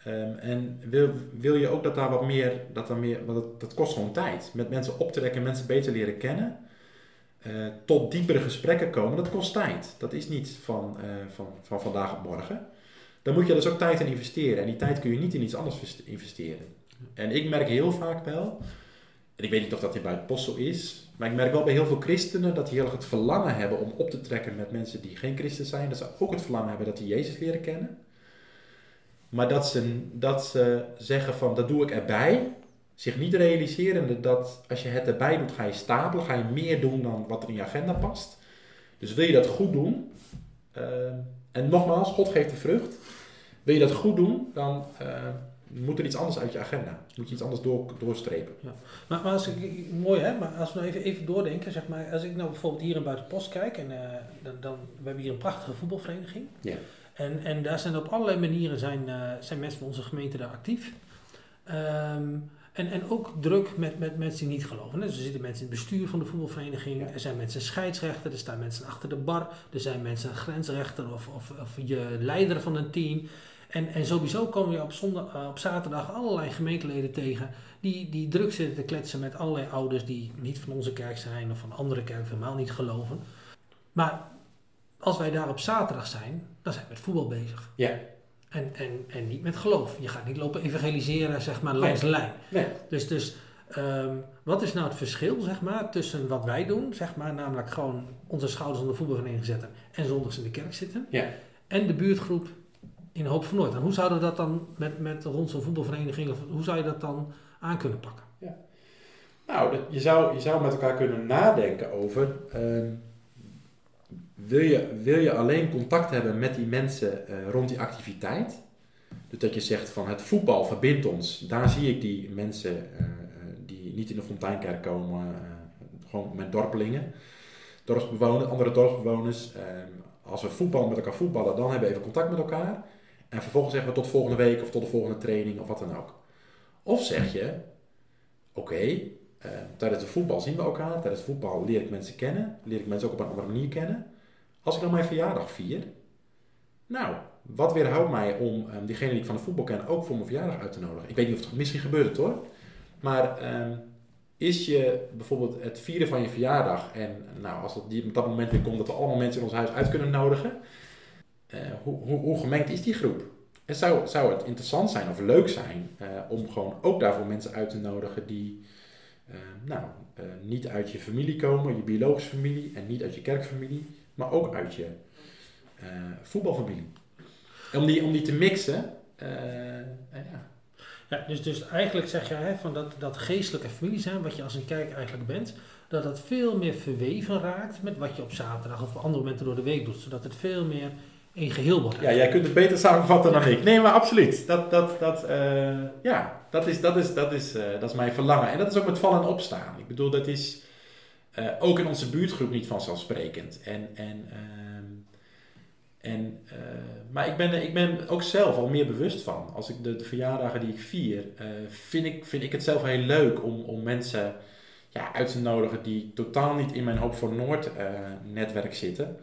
Ehm, en wil, wil je ook dat daar wat meer, dat, daar meer want dat, kost gewoon tijd. Met mensen optrekken, mensen beter leren kennen. eh, tot diepere gesprekken komen, dat kost tijd. Dat is niet van, eh, van, van vandaag op morgen. Daar moet je dus ook tijd in investeren. En die tijd kun je niet in iets anders vest- investeren. En ik merk heel vaak wel, en ik weet niet of dat hier bij het is, maar ik merk wel bij heel veel christenen dat die heel erg het verlangen hebben om op te trekken met mensen die geen christen zijn. Dat ze ook het verlangen hebben dat die Jezus leren kennen. Maar dat ze, dat ze zeggen van, dat doe ik erbij, zich niet realiserende dat als je het erbij doet, ga je stapelen, ga je meer doen dan wat er in je agenda past. Dus wil je dat goed doen, eh, en nogmaals, God geeft de vrucht. Wil je dat goed doen, dan eh, moet er iets anders uit je agenda. Moet je iets anders door, doorstrepen. Maar, maar als ik, mooi hè, maar als we nou even, even doordenken, zeg maar, als ik nou bijvoorbeeld hier in Buitenpost kijk, en eh, dan, dan, we hebben hier een prachtige voetbalvereniging. Ja. En, en daar zijn op allerlei manieren zijn, eh, zijn mensen van onze gemeente daar actief. Ehm, en, en ook druk met, met mensen die niet geloven. Dus er zitten mensen in het bestuur van de voetbalvereniging. Ja. Er zijn mensen scheidsrechter. Er staan mensen achter de bar. Er zijn mensen grensrechter of, of, of je leider van een team. En, en sowieso komen je op, zondag, eh, op zaterdag allerlei gemeenteleden tegen. Die, die druk zitten te kletsen met allerlei ouders die niet van onze kerk zijn. Of van andere kerken helemaal niet geloven. Maar als wij daar op zaterdag zijn, dan zijn we met voetbal bezig. Ja. En, en, en niet met geloof. Je gaat niet lopen evangeliseren, zeg maar, langs de lijn. Nee. Dus, dus ehm, wat is nou het verschil, zeg maar, tussen wat wij doen, zeg maar, namelijk gewoon onze schouders onder de voetbalvereniging zetten en zondags in de kerk zitten, Ja. en de buurtgroep in Hoop van Noord. En hoe zouden we dat dan met, met rond zo'n voetbalvereniging, of hoe zou je dat dan aan kunnen pakken? Nou, dat- je zou, je zou met elkaar kunnen nadenken over. ehm, wil, je, wil je alleen contact hebben met die mensen eh, rond die activiteit? Dus dat je zegt van het voetbal verbindt ons. Daar zie ik die mensen eh, eh, die niet in de Fonteinkerk komen, gewoon met dorpelingen, dorpsbewoners, andere dorpsbewoners. Ehm, als we voetbal met elkaar voetballen, dan hebben we even contact met elkaar. En vervolgens zeggen we tot volgende week of tot de volgende training of wat dan ook. Of zeg je, oké, eh, tijdens de voetbal zien we elkaar. Tijdens het voetbal leer ik mensen kennen. Leer ik mensen ook op een andere manier kennen. Als ik dan mijn verjaardag vier. Nou, wat weerhoudt mij om eh, diegene die ik van de voetbal ken ook voor mijn verjaardag uit te nodigen? Ik weet niet of het misschien gebeurt het hoor. Maar ehm, is je bijvoorbeeld het vieren van je verjaardag en nou, als dat die op dat moment weer komt dat we allemaal mensen in ons huis uit kunnen nodigen. eh, hoe, hoe, gemengd is die groep? En zou, zou het interessant zijn of leuk zijn eh, om gewoon ook daarvoor mensen uit te nodigen die eh, nou, eh, niet uit je familie komen, je biologische familie en niet uit je kerkfamilie, maar ook uit je eh, voetbalfamilie. Om die, om die te mixen, eh, eh, ja. Ja, dus, dus eigenlijk zeg jij hè, van dat, dat geestelijke familie zijn, wat je als een kerk eigenlijk bent, dat dat veel meer verweven raakt met wat je op zaterdag of op andere momenten door de week doet, zodat het veel meer een geheel wordt. ja, jij kunt het beter samenvatten dan ik. Nee, maar absoluut. Dat, dat, dat, eh, ja, dat is, dat, is, dat, is, dat is mijn verlangen. En dat is ook met vallen en opstaan. Ik bedoel, dat is eh, ook in onze buurtgroep niet vanzelfsprekend. En, en, ehm, en, eh, maar ik ben, ik ben ook zelf al meer bewust van. Als ik de, verjaardagen die ik vier, eh, vind, ik, vind ik het zelf heel leuk om, om mensen ja, uit te nodigen die totaal niet in mijn Hoop voor Noord netwerk zitten.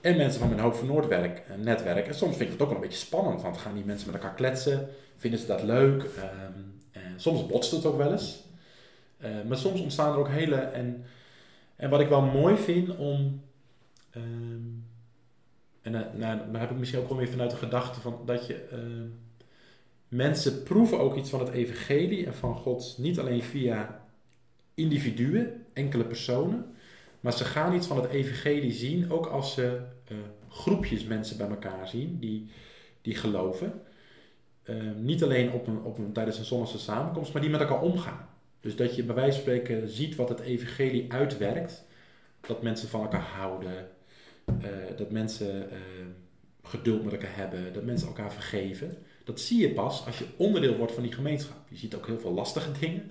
En mensen van mijn Hoop voor Noord werk, netwerk. En soms vind ik het ook wel een beetje spannend, want gaan die mensen met elkaar kletsen? Vinden ze dat leuk? Ehm, eh, soms botst het ook wel eens. Maar soms ontstaan er ook hele. En, en wat ik wel mooi vind om. ehm, en eh, nou, dan heb ik misschien ook wel weer vanuit de gedachte van dat je. ehm, mensen proeven ook iets van het evangelie en van God niet alleen via individuen, enkele personen, maar ze gaan iets van het evangelie zien ook als ze eh, groepjes mensen bij elkaar zien die, die geloven. Eh, niet alleen op een, op een, tijdens een zonnige samenkomst, maar die met elkaar omgaan. Dus dat je bij wijze van spreken ziet wat het evangelie uitwerkt. Dat mensen van elkaar houden. eh, dat mensen eh, geduld met elkaar hebben. Dat mensen elkaar vergeven. Dat zie je pas als je onderdeel wordt van die gemeenschap. Je ziet ook heel veel lastige dingen.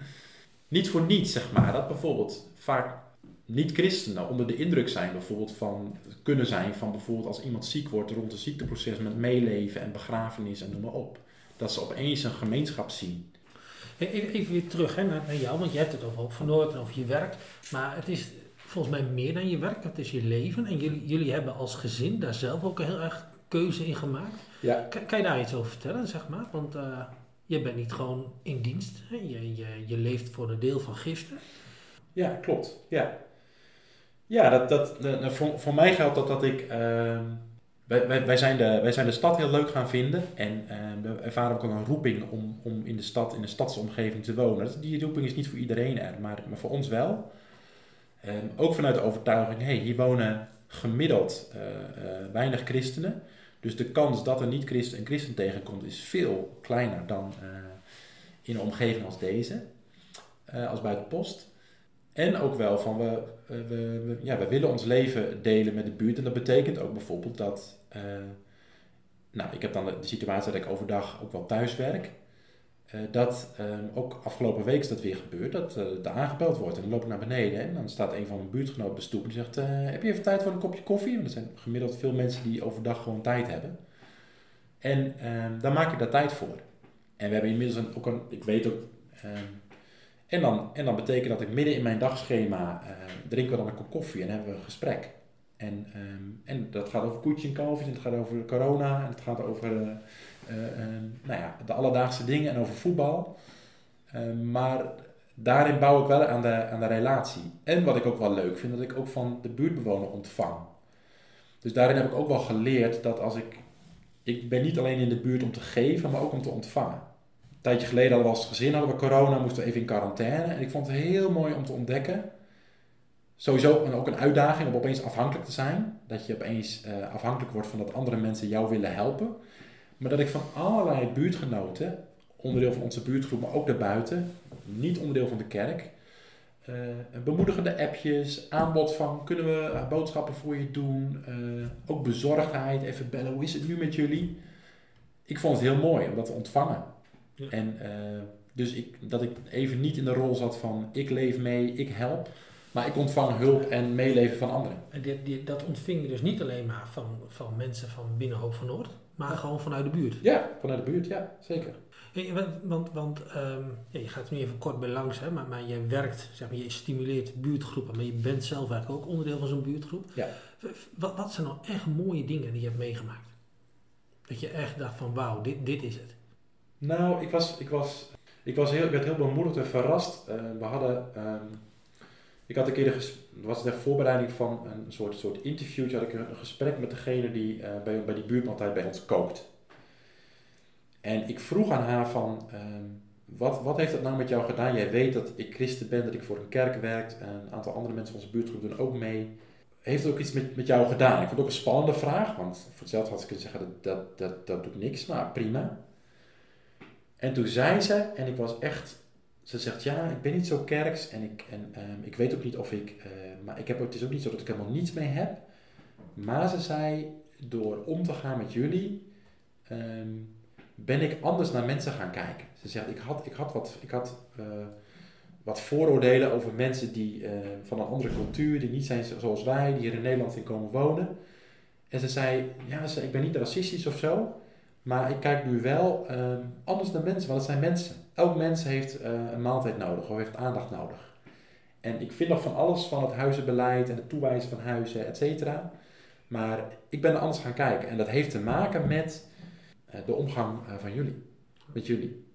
Niet voor niets, zeg maar. Dat bijvoorbeeld vaak niet-christenen onder de indruk zijn, bijvoorbeeld van, kunnen zijn van bijvoorbeeld als iemand ziek wordt rond het ziekteproces met meeleven en begrafenis en noem maar op. Dat ze opeens een gemeenschap zien. Hey, Even, weer terug hè, naar, jou, want je hebt het over Hoop van Noord en over je werk. Maar het is volgens mij meer dan je werk, het is je leven. En jullie, jullie hebben als gezin daar zelf ook heel erg keuze in gemaakt. Ja, Kan, kan je daar iets over vertellen, zeg maar? Want eh, je bent niet gewoon in dienst. Hè? Je, je, je leeft voor een deel van giften. ja klopt. Ja, ja dat, dat, dat- nou, voor, voor mij geldt dat dat ik. ehm, wij, wij, wij, zijn de, wij zijn de stad heel leuk gaan vinden. En ehm, we ervaren ook een roeping om, om in de stad, in de stadsomgeving te wonen. Die roeping is niet voor iedereen er, maar, maar voor ons wel. Ehm, ook vanuit de overtuiging, hey, hier wonen gemiddeld eh, eh, weinig christenen. Dus de kans dat er niet christen een christen tegenkomt is veel kleiner dan in een omgeving als deze. als bij het post. En ook wel van we, we, we- ja, we willen ons leven delen met de buurt. En dat betekent ook bijvoorbeeld dat. Eh, nou, ik heb dan de, situatie dat ik overdag ook wel thuis werk. Eh, dat ehm, ook afgelopen week is dat weer gebeurd, dat eh er aangebeld wordt. En dan loop ik naar beneden en dan staat een van mijn buurtgenoten op de stoep en zegt: Heb je even tijd voor een kopje koffie? Want er zijn gemiddeld veel mensen die overdag gewoon tijd hebben. En ehm, dan maak ik daar tijd voor. En we hebben inmiddels ook een, ik weet ook. ehm, en, dan, en dan betekent dat ik midden in mijn dagschema eh, drinken we dan een kop koffie en hebben we een gesprek. En, ehm, en dat gaat over koetje en kalfjes, en het gaat over corona, en het gaat over eh, eh, eh, nou ja, de alledaagse dingen en over voetbal. Eh, maar daarin bouw ik wel aan de, aan de relatie. En wat ik ook wel leuk vind, dat ik ook van de buurtbewoner ontvang. Dus daarin heb ik ook wel geleerd dat als ik... Ik ben niet alleen in de buurt om te geven, maar ook om te ontvangen. Een tijdje geleden hadden we als gezin hadden we corona, moesten we even in quarantaine. En ik vond het heel mooi om te ontdekken. Sowieso en ook een uitdaging om opeens afhankelijk te zijn. Dat je opeens eh, afhankelijk wordt van dat andere mensen jou willen helpen. Maar dat ik van allerlei buurtgenoten, onderdeel van onze buurtgroep, maar ook daarbuiten, niet onderdeel van de kerk, eh, bemoedigende appjes, aanbod van kunnen we eh, boodschappen voor je doen, ook bezorgdheid, even bellen, hoe is het nu met jullie? Ik vond het heel mooi om dat te ontvangen. Ja. En dus ik, dat ik even niet in de rol zat van ik leef mee, ik help, maar ik ontvang hulp en meeleven van anderen. En dit, dit- dat ontving je dus niet alleen maar van, van mensen van binnen Hoop van Noord, maar gewoon vanuit de buurt. Ja, vanuit de buurt, ja, zeker. Hey, want want, want ehm, ja, je gaat er nu even kort bij langs, hè, maar, maar je werkt, zeg maar, je stimuleert buurtgroepen, maar je bent zelf eigenlijk ook onderdeel van zo'n buurtgroep. Ja. Wat, wat zijn nou echt mooie dingen die je hebt meegemaakt? Dat je echt dacht van wauw, dit, dit is het. Nou, ik, was, ik, was, ik, was heel, ik werd heel bemoedigd en verrast. Eh, we hadden, ehm, ik had een keer, de was ter voorbereiding van een soort, soort interviewtje, had ik een, gesprek met degene die eh, bij, bij die buurtmaaltijd bij ons kookt. En ik vroeg aan haar van, ehm, wat, wat heeft dat nou met jou gedaan? Jij weet dat ik christen ben, dat ik voor een kerk werk. en Een aantal andere mensen van onze buurtgroep doen ook mee. Heeft het ook iets met, met jou gedaan? Ik vond het ook een spannende vraag, want voor hetzelfde had ik kunnen zeggen, dat, dat, dat, dat doet niks, maar prima. En toen zei ze, en ik was echt, ze zegt ja, ik ben niet zo kerks en ik, en, ehm, ik weet ook niet of ik, eh, maar ik heb, het is ook niet zo dat ik helemaal niets mee heb. Maar ze zei, door om te gaan met jullie, ehm, ben ik anders naar mensen gaan kijken. Ze zegt, ik had, ik had, wat, ik had eh, wat vooroordelen over mensen die eh, van een andere cultuur, die niet zijn zo- zoals wij, die hier in Nederland in komen wonen. En ze zei, ja, ze, ik ben niet racistisch of zo, maar ik kijk nu wel ehm, anders naar mensen, want het zijn mensen. Elk mens heeft eh, een maaltijd nodig of heeft aandacht nodig. En ik vind nog van alles van het huizenbeleid en het toewijzen van huizen, et cetera. Maar ik ben er anders gaan kijken. En dat heeft te maken met eh, de omgang eh, van jullie. Met jullie.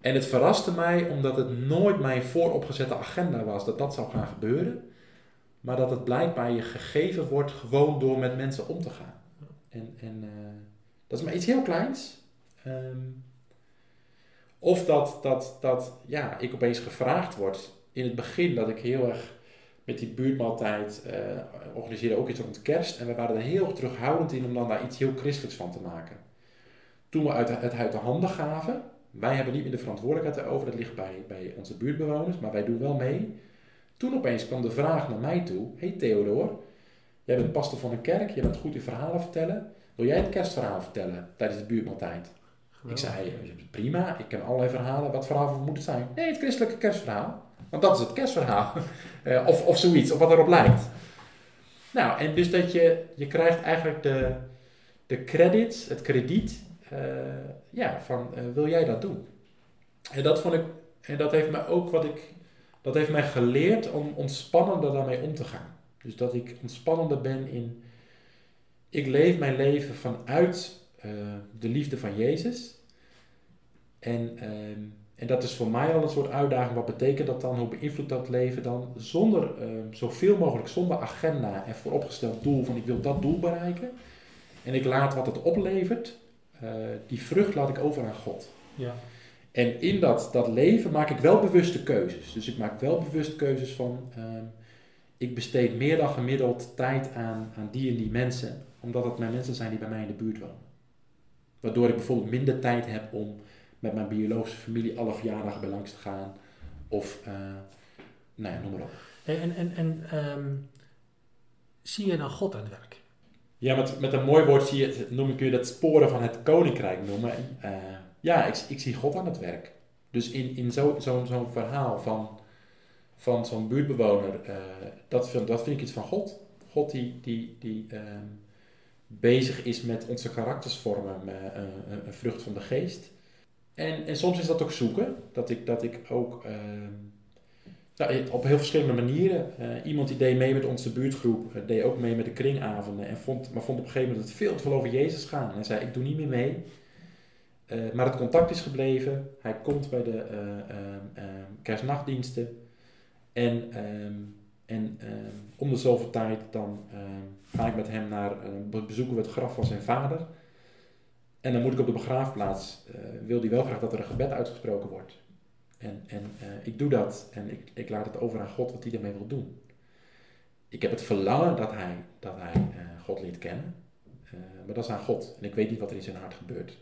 En het verraste mij omdat het nooit mijn vooropgezette agenda was dat dat zou gaan gebeuren. Maar dat het blijkbaar je gegeven wordt gewoon door met mensen om te gaan. En, en dat is maar iets heel kleins. Ehm, of dat, dat, dat ja, ik opeens gevraagd word in het begin dat ik heel erg met die buurtmaaltijd eh organiseerde ook iets rond kerst. En we waren er heel terughoudend in om dan daar iets heel christelijks van te maken. Toen we uit, het uit de handen gaven, wij hebben niet meer de verantwoordelijkheid erover, dat ligt bij, bij onze buurtbewoners, maar wij doen wel mee. Toen opeens kwam de vraag naar mij toe, hey Theodor, jij bent pastor van een kerk, jij bent goed in verhalen vertellen. Wil jij het kerstverhaal vertellen tijdens de buurtmaaltijd? Ik zei, prima, ik ken allerlei verhalen. Wat verhaal moet het zijn? Nee, het christelijke kerstverhaal. Want dat is het kerstverhaal. Eh, of, of zoiets, of wat erop lijkt. Nou, en dus dat je, je krijgt eigenlijk de, de credits, het krediet, eh, ja, van eh, wil jij dat doen? En dat vond ik, en dat heeft mij ook wat ik, dat heeft mij geleerd om ontspannender daarmee om te gaan. Dus dat ik ontspannender ben in, ik leef mijn leven vanuit de liefde van Jezus. En, ehm, en dat is voor mij al een soort uitdaging. Wat betekent dat dan? Hoe beïnvloedt dat leven dan? Zonder, ehm, zoveel mogelijk zonder agenda en vooropgesteld doel van ik wil dat doel bereiken. En ik laat wat het oplevert, eh, die vrucht laat ik over aan God. Ja. En in dat, dat leven maak ik wel bewuste keuzes. Dus ik maak wel bewust keuzes van, ehm, ik besteed meer dan gemiddeld tijd aan, aan die en die mensen, omdat het mijn mensen zijn die bij mij in de buurt wonen. Waardoor ik bijvoorbeeld minder tijd heb om met mijn biologische familie alle verjaardagen bij langs te gaan. Of, eh, nou ja, noem maar op. En, en, en ehm, zie je dan God aan het werk? Ja, met, met een mooi woord zie je, noem ik je dat sporen van het koninkrijk noemen. Eh, ja, ik, ik zie God aan het werk. Dus in, in zo'n zo, zo'n verhaal van, van zo'n buurtbewoner, eh, dat, vind, dat vind ik iets van God. God die, die, die ehm, bezig is met onze karakters vormen, met, eh, een, een vrucht van de geest. En, soms is dat ook zoeken, dat ik, dat ik ook ehm, nou, op heel verschillende manieren. Eh, iemand die deed mee met onze buurtgroep, eh, deed ook mee met de kringavonden, en vond, maar vond op een gegeven moment het veel te veel over Jezus gaan. En zei, ik doe niet meer mee. Eh, maar het contact is gebleven. Hij komt bij de eh, ehm, ehm, kerstnachtdiensten. En, en om de zoveel tijd dan ga ik met hem naar, be- bezoeken we het graf van zijn vader. En dan moet ik op de begraafplaats, eh, wil hij wel graag dat er een gebed uitgesproken wordt. En, en eh, ik doe dat en ik, ik laat het over aan God wat hij ermee wil doen. Ik heb het verlangen dat hij, dat hij eh, God leert kennen. Maar dat is aan God. En ik weet niet wat er in zijn hart gebeurt.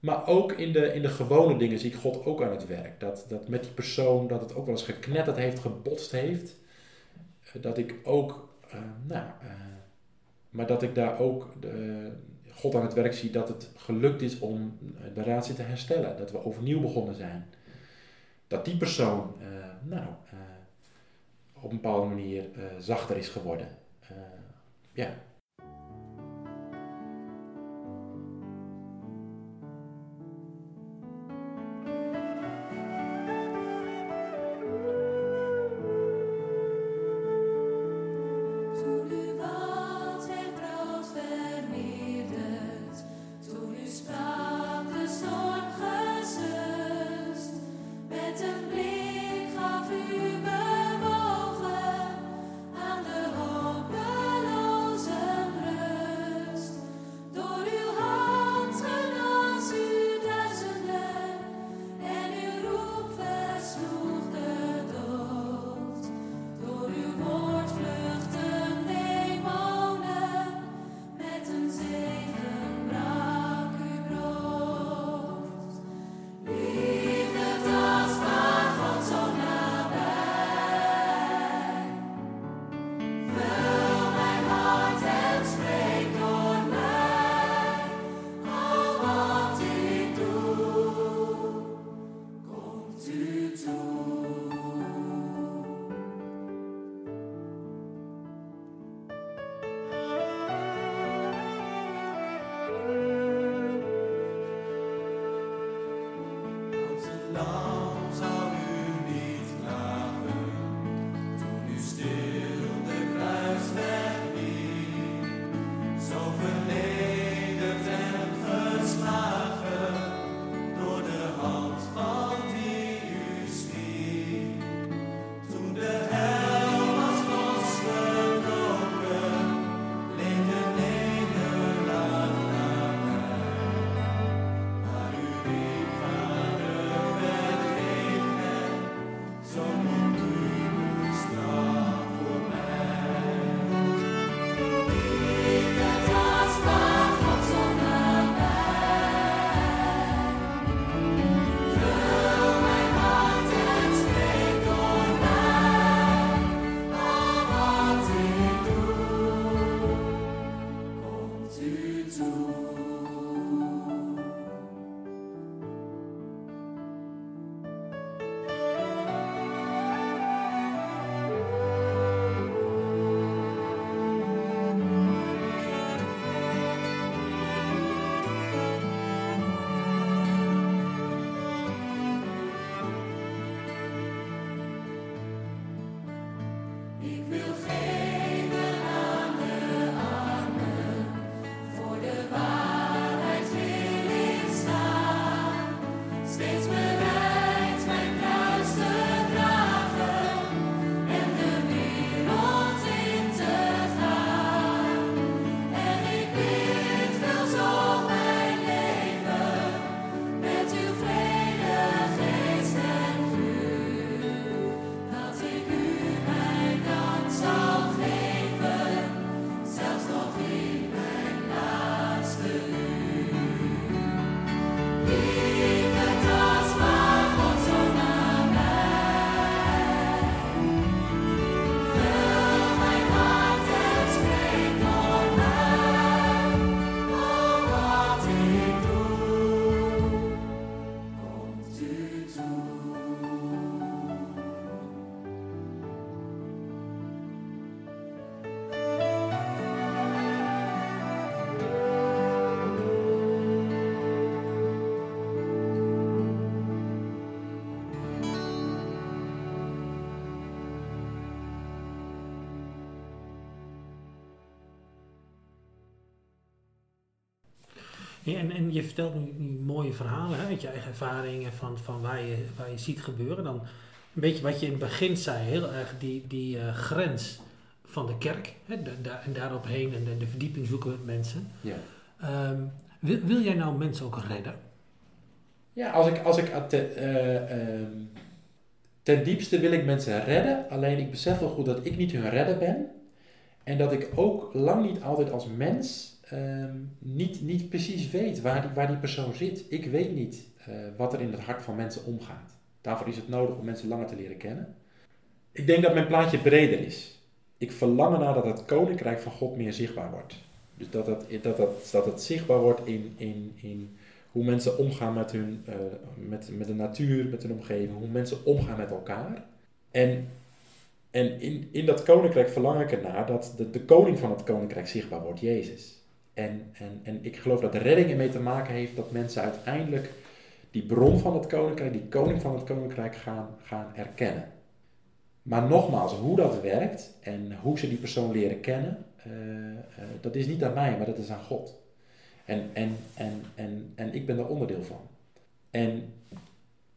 Maar ook in de, in de gewone dingen zie ik God ook aan het werk. Dat, dat met die persoon, dat het ook wel eens geknetterd heeft, gebotst heeft. Dat ik ook, nou, maar dat ik daar ook God aan het werk zie dat het gelukt is om eh, de relatie te herstellen. Dat we overnieuw begonnen zijn. Dat die persoon, eh, nou, eh, op een bepaalde manier zachter is geworden. Ja. Ja, En, en je vertelt nu, mooie verhalen hè, uit je eigen ervaring en van, van waar, je, waar je ziet gebeuren. Dan een beetje wat je in het begin zei, heel erg die, die eh, grens van de kerk. Hè, en daaropheen en de, de verdieping zoeken met mensen. Ja. Ehm, wil, wil jij nou mensen ook redden? Ja, als ik, als ik te- eh, ehm, ten diepste wil ik mensen redden, alleen ik besef wel goed dat ik niet hun redder ben. En dat ik ook lang niet altijd als mens ehm, niet, niet precies weet waar die, waar die persoon zit. Ik weet niet eh, wat er in het hart van mensen omgaat. Daarvoor is het nodig om mensen langer te leren kennen. Ik denk dat mijn plaatje breder is. Ik verlang ernaar dat het koninkrijk van God meer zichtbaar wordt. Dus dat het, dat dat het zichtbaar wordt in, in, in hoe mensen omgaan met, hun, eh, met, met de natuur, met hun omgeving, hoe mensen omgaan met elkaar. En, en in, in dat koninkrijk verlang ik ernaar dat de, de koning van het koninkrijk zichtbaar wordt, Jezus. En, en, en ik geloof dat de redding ermee te maken heeft dat mensen uiteindelijk die bron van het koninkrijk, die koning van het koninkrijk gaan, gaan erkennen. Maar nogmaals, hoe dat werkt en hoe ze die persoon leren kennen, eh, eh, dat is niet aan mij, maar dat is aan God. En, en, en, en, en ik ben er onderdeel van. En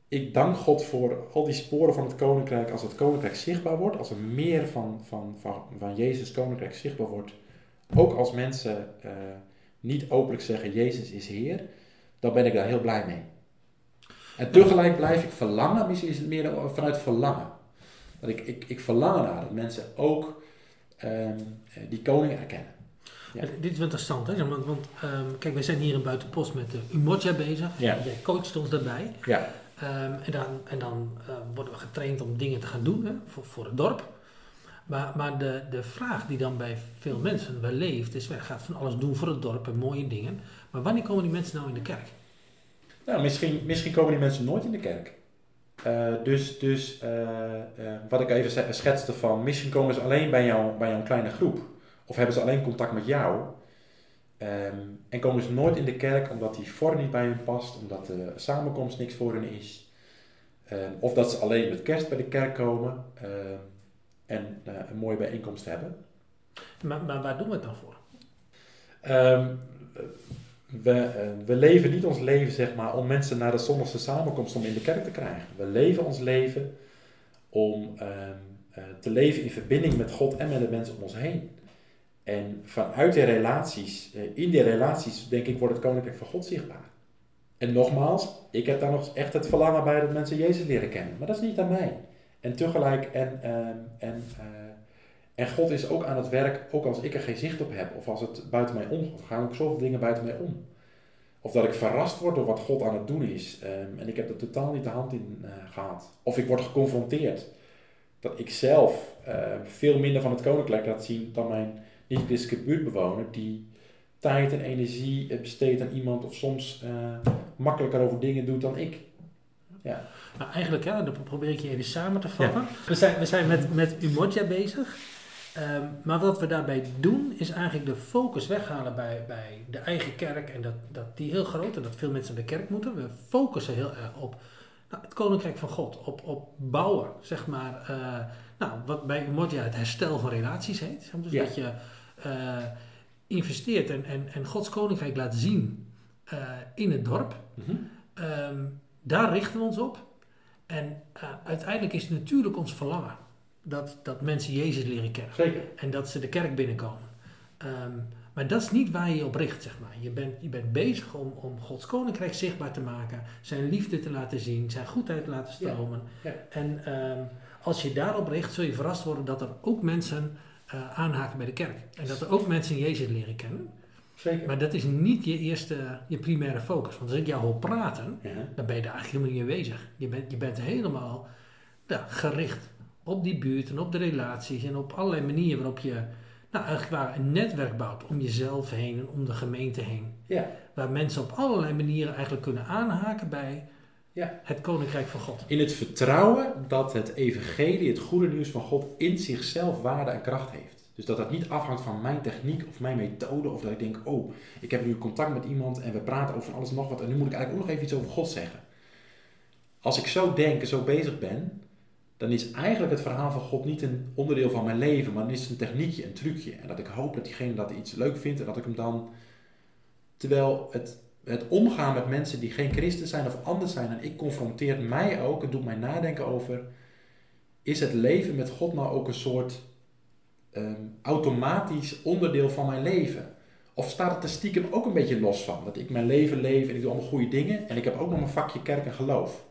ik dank God voor al die sporen van het koninkrijk. Als het koninkrijk zichtbaar wordt, als er meer van, van, van, van Jezus koninkrijk zichtbaar wordt. Ook als mensen eh, niet openlijk zeggen Jezus is Heer, dan ben ik daar heel blij mee. En tegelijk blijf ik verlangen, misschien is het meer vanuit verlangen. Dat ik, ik, ik verlang ernaar dat mensen ook ehm, die koning erkennen. Ja. Eh, Dit is interessant, hè? want, want ehm, kijk, wij zijn hier in Buitenpost met de Umoja bezig. Ja. Jij coacht ons daarbij. Ja, Ehm, en dan, en dan eh, worden we getraind om dingen te gaan doen hè, voor, voor het dorp. Maar, maar de, de vraag die dan bij veel mensen wel leeft, is: wij gaan van alles doen voor het dorp en mooie dingen. Maar wanneer komen die mensen nou in de kerk? Nou, misschien, misschien komen die mensen nooit in de kerk. Eh, dus dus eh, eh, wat ik even schetste van, misschien komen ze alleen bij, jou, bij jouw kleine groep. Of hebben ze alleen contact met jou. Ehm, en komen ze nooit in de kerk omdat die vorm niet bij hun past, omdat de samenkomst niks voor hun is. Ehm, of dat ze alleen met kerst bij de kerk komen ehm, en eh, een mooie bijeenkomst hebben. Maar, maar waar doen we het dan voor? Ehm, we, eh, we leven niet ons leven, zeg maar, om mensen naar de zondagse samenkomst om in de kerk te krijgen. We leven ons leven om ehm, eh, te leven in verbinding met God en met de mensen om ons heen. En vanuit die relaties, in die relaties, denk ik, wordt het koninkrijk van God zichtbaar. En nogmaals, ik heb daar nog echt het verlangen bij dat mensen Jezus leren kennen. Maar dat is niet aan mij. En tegelijk, en, ehm, en, eh, en God is ook aan het werk, ook als ik er geen zicht op heb, of als het buiten mij omgaat. Gaan ook zoveel dingen buiten mij om. Of dat ik verrast word door wat God aan het doen is. ehm, en ik heb er totaal niet de hand in eh, gehad. Of ik word geconfronteerd. Dat ik zelf eh, veel minder van het koninkrijk laat zien dan mijn niet-christelijke buurtbewoner. Die tijd en energie eh, besteedt aan iemand. Of soms makkelijker over dingen doet dan ik. Nou, eigenlijk, ja, dan probeer ik je even samen te vatten. We zijn, we zijn met, met Umoja bezig. Ehm, maar wat we daarbij doen, is eigenlijk de focus weghalen bij, bij de eigen kerk. En dat, dat die heel groot en dat veel mensen naar de kerk moeten. We focussen heel erg op nou, het koninkrijk van God. Op, op bouwen, zeg maar. eh, nou, wat bij Umoja het herstel van relaties heet. zeg maar. Dus Ja. dat je eh, investeert en, en, en Gods koninkrijk laat zien eh, in het dorp. Ehm, daar richten we ons op. En eh, uiteindelijk is het natuurlijk ons verlangen dat, dat mensen Jezus leren kennen. Zeker. En dat ze de kerk binnenkomen. Ehm, maar dat is niet waar je je op richt, zeg maar. Je bent, je bent bezig om, om Gods koninkrijk zichtbaar te maken. Zijn liefde te laten zien. Zijn goedheid te laten stromen. Ja. En ehm, als je daarop richt, zul je verrast worden dat er ook mensen eh, aanhaken bij de kerk. En dat er ook mensen Jezus leren kennen. Zeker. Maar dat is niet je eerste, je primaire focus. Want als ik jou hoor praten, Ja. dan ben je daar eigenlijk helemaal niet mee bezig. Je bent, je bent helemaal ja, gericht op die buurt en op de relaties en op allerlei manieren waarop je nou, eigenlijk waar een netwerk bouwt om jezelf heen en om de gemeente heen. Ja. Waar mensen op allerlei manieren eigenlijk kunnen aanhaken bij Ja. het koninkrijk van God. In het vertrouwen dat het evangelie, het goede nieuws van God, in zichzelf waarde en kracht heeft. Dus dat dat niet afhangt van mijn techniek of mijn methode. Of dat ik denk, oh, ik heb nu contact met iemand en we praten over alles en nog wat. En nu moet ik eigenlijk ook nog even iets over God zeggen. Als ik zo denk en zo bezig ben, dan is eigenlijk het verhaal van God niet een onderdeel van mijn leven. Maar dan is het een techniekje, een trucje. En dat ik hoop dat diegene dat iets leuk vindt en dat ik hem dan... Terwijl het, het omgaan met mensen die geen christen zijn of anders zijn. En ik confronteer mij ook, het doet mij nadenken over, is het leven met God nou ook een soort ehm, automatisch onderdeel van mijn leven? Of staat het er stiekem ook een beetje los van? Dat ik mijn leven leef en ik doe allemaal goede dingen en ik heb ook nog mijn vakje kerk en geloof.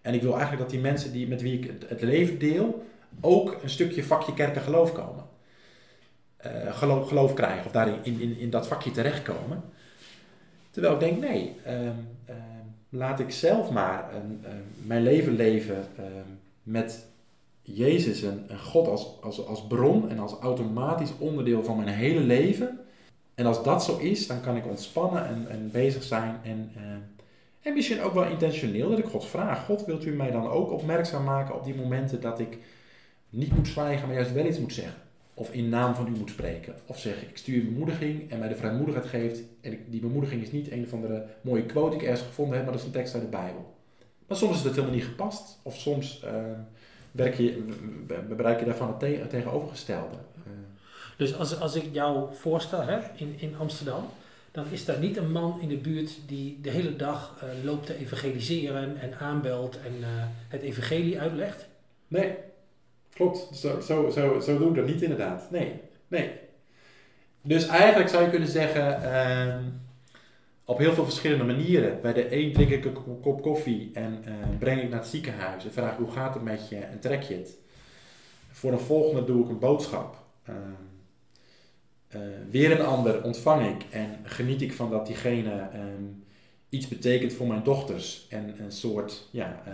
En ik wil eigenlijk dat die mensen die, met wie ik het, leven deel, ook een stukje vakje kerk en geloof komen. Eh, geloof, geloof krijgen of daarin in, in, in dat vakje terechtkomen. Terwijl ik denk, nee, ehm, ehm, laat ik zelf maar mijn leven leven met Jezus en, God als, als, als bron en als automatisch onderdeel van mijn hele leven. En als dat zo is, dan kan ik ontspannen en, en bezig zijn. En, ehm, en misschien ook wel intentioneel dat ik God vraag. God, wilt u mij dan ook opmerkzaam maken op die momenten dat ik niet moet zwijgen, maar juist wel iets moet zeggen? Of in naam van u moet spreken. Of zeg ik stuur bemoediging en mij de vrijmoedigheid geeft. En die bemoediging is niet een of andere mooie quote die ik ergens gevonden heb, maar dat is een tekst uit de Bijbel. Maar soms is het helemaal niet gepast. Of soms ehm, werk je, be- bereik je daarvan het, te- het tegenovergestelde. Eh, Dus als, als ik jou voorstel hè, in, in Amsterdam, dan is daar niet een man in de buurt die de hele dag eh, loopt te evangeliseren en aanbelt en eh, het evangelie uitlegt. Nee, klopt. Zo, zo, zo, zo doe ik dat niet inderdaad. Nee, nee. Dus eigenlijk zou je kunnen zeggen, ehm, op heel veel verschillende manieren. Bij de een drink ik een kop- koffie en eh, breng ik naar het ziekenhuis en vraag hoe gaat het met je en trek je het. Voor een volgende doe ik een boodschap. Ehm, eh, weer een ander ontvang ik en geniet ik van dat diegene ehm, iets betekent voor mijn dochters en een soort ja, eh,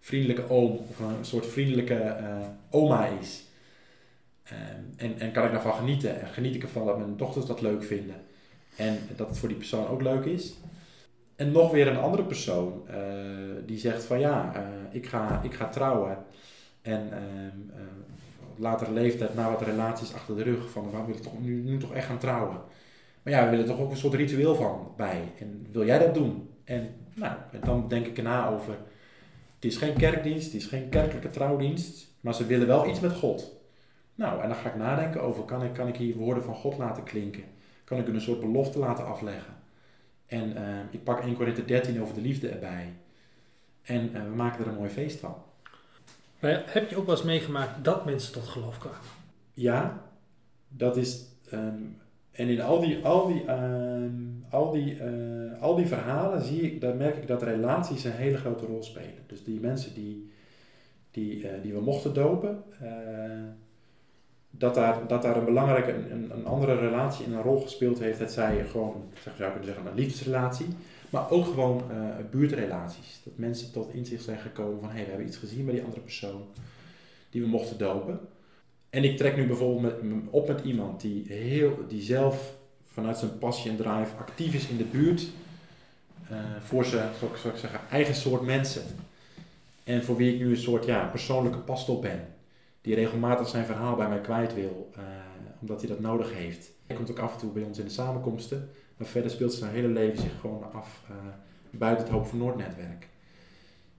vriendelijke oom of een soort vriendelijke oma is. Ehm, en, en kan ik daarvan genieten. En geniet ik ervan dat mijn dochters dat leuk vinden. En dat het voor die persoon ook leuk is. En nog weer een andere persoon eh, die zegt van ja, eh, ik, ga, ik ga trouwen. En op latere leeftijd, na wat relaties achter de rug, van we willen toch, nu, nu toch echt gaan trouwen. Maar ja, we willen toch ook een soort ritueel van bij. En wil jij dat doen? En nou, dan denk ik erna over. Het is geen kerkdienst, het is geen kerkelijke trouwdienst, maar ze willen wel iets met God. Nou, en dan ga ik nadenken over, kan ik, kan ik hier woorden van God laten klinken? Kan ik hun een soort belofte laten afleggen? En eh, ik pak 1 Korinthe 13 over de liefde erbij. En eh, we maken er een mooi feest van. Maar heb je ook wel eens meegemaakt dat mensen tot geloof kwamen? Ja, dat is. ehm, en in al die, al die, ehm, al die, eh, al die verhalen zie ik, daar merk ik dat relaties een hele grote rol spelen. Dus die mensen die, die, die we mochten dopen, dat, daar, dat daar een belangrijke, een, een andere relatie in een rol gespeeld heeft. Het zij gewoon, zeg, zou je kunnen zeggen, een liefdesrelatie, maar ook gewoon eh, buurtrelaties. Dat mensen tot inzicht zijn gekomen van, hé, hey, we hebben iets gezien bij die andere persoon die we mochten dopen. En ik trek nu bijvoorbeeld met, op met iemand die, heel, die zelf vanuit zijn passie en drive actief is in de buurt. eh, voor zijn, zou ik, zou ik zeggen, eigen soort mensen. En voor wie ik nu een soort ja, persoonlijke pastor ben. Die regelmatig zijn verhaal bij mij kwijt wil, eh, omdat hij dat nodig heeft. Hij komt ook af en toe bij ons in de samenkomsten. Maar verder speelt zijn hele leven zich gewoon af eh, buiten het Hoop van Noord netwerk.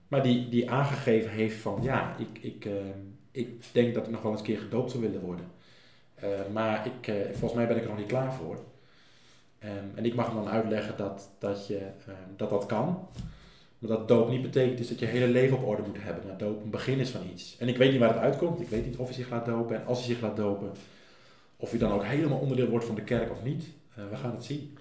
Maar die, die aangegeven heeft van ja, ik, ik, eh, ik denk dat ik nog wel eens een keer gedoopt zou willen worden. Maar ik, volgens mij ben ik er nog niet klaar voor. Ehm, en ik mag hem dan uitleggen dat dat, je, ehm, dat dat kan. Maar dat doop niet betekent dus dat je hele leven op orde moet hebben. Maar doop een begin is van iets. En ik weet niet waar het uitkomt. Ik weet niet of hij zich laat dopen. En als hij zich laat dopen, of hij dan ook helemaal onderdeel wordt van de kerk of niet. Eh, we gaan het zien.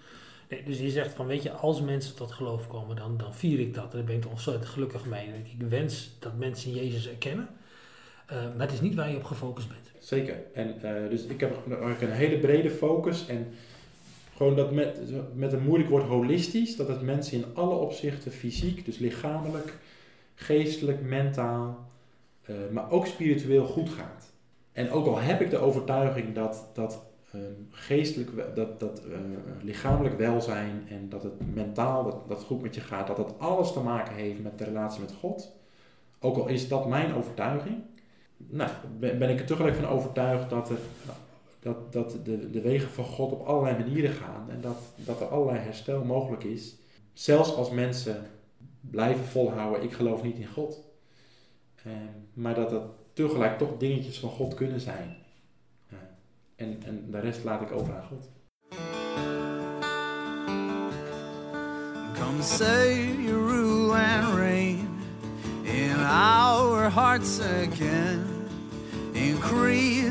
Nee, dus je zegt van, weet je, als mensen tot geloof komen, dan, dan vier ik dat. Daar ben ik ontzettend gelukkig mee. Ik wens dat mensen Jezus erkennen. Eh, maar het is niet waar je op gefocust bent. Zeker. En eh, dus ik heb een hele brede focus. En gewoon dat met, met een moeilijk woord holistisch, dat het mensen in alle opzichten fysiek, dus lichamelijk, geestelijk, mentaal, eh, maar ook spiritueel goed gaat. En ook al heb ik de overtuiging dat, dat ehm, geestelijk, dat, dat eh, lichamelijk welzijn en dat het mentaal, dat, dat goed met je gaat, dat dat alles te maken heeft met de relatie met God. Ook al is dat mijn overtuiging, nou, ben, ben ik er tegelijk van overtuigd dat, er, dat, dat de, de wegen van God op allerlei manieren gaan en dat, dat er allerlei herstel mogelijk is. Zelfs als mensen blijven volhouden, ik geloof niet in God. Eh, maar dat dat tegelijk toch dingetjes van God kunnen zijn. En, en de rest laat ik over aan God. Come say rule and reign in our hearts again.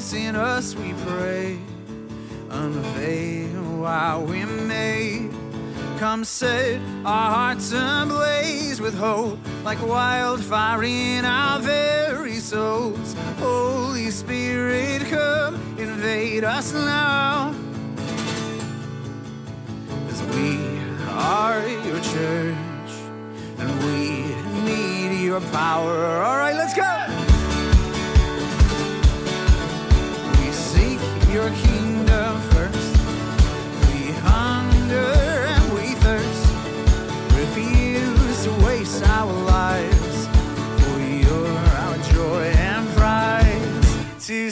In us, we pray. Unveil while we may. Come set our hearts ablaze with hope, like wildfire in our very souls. Holy Spirit, come invade us now. As we are your church, and we need your power. All right, let's go. Your kingdom first. We hunger and we thirst. Refuse to waste our lives. For you're our joy and prize. To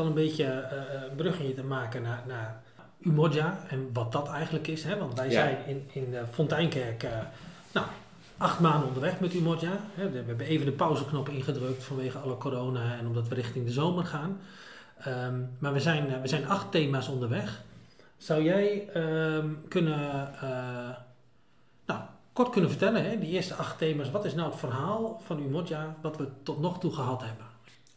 al een beetje eh, een bruggetje te maken naar, naar Umoja en wat dat eigenlijk is. Hè? Want wij Ja. zijn in, in Fonteinkerk eh, nou, acht maanden onderweg met Umoja. Hè? We hebben even de pauzeknop ingedrukt vanwege alle corona en omdat we richting de zomer gaan. Ehm, maar we zijn, eh, we zijn acht thema's onderweg. Zou jij ehm, kunnen, nou, kort kunnen vertellen, hè? die eerste acht thema's, wat is nou het verhaal van Umoja wat we tot nog toe gehad hebben?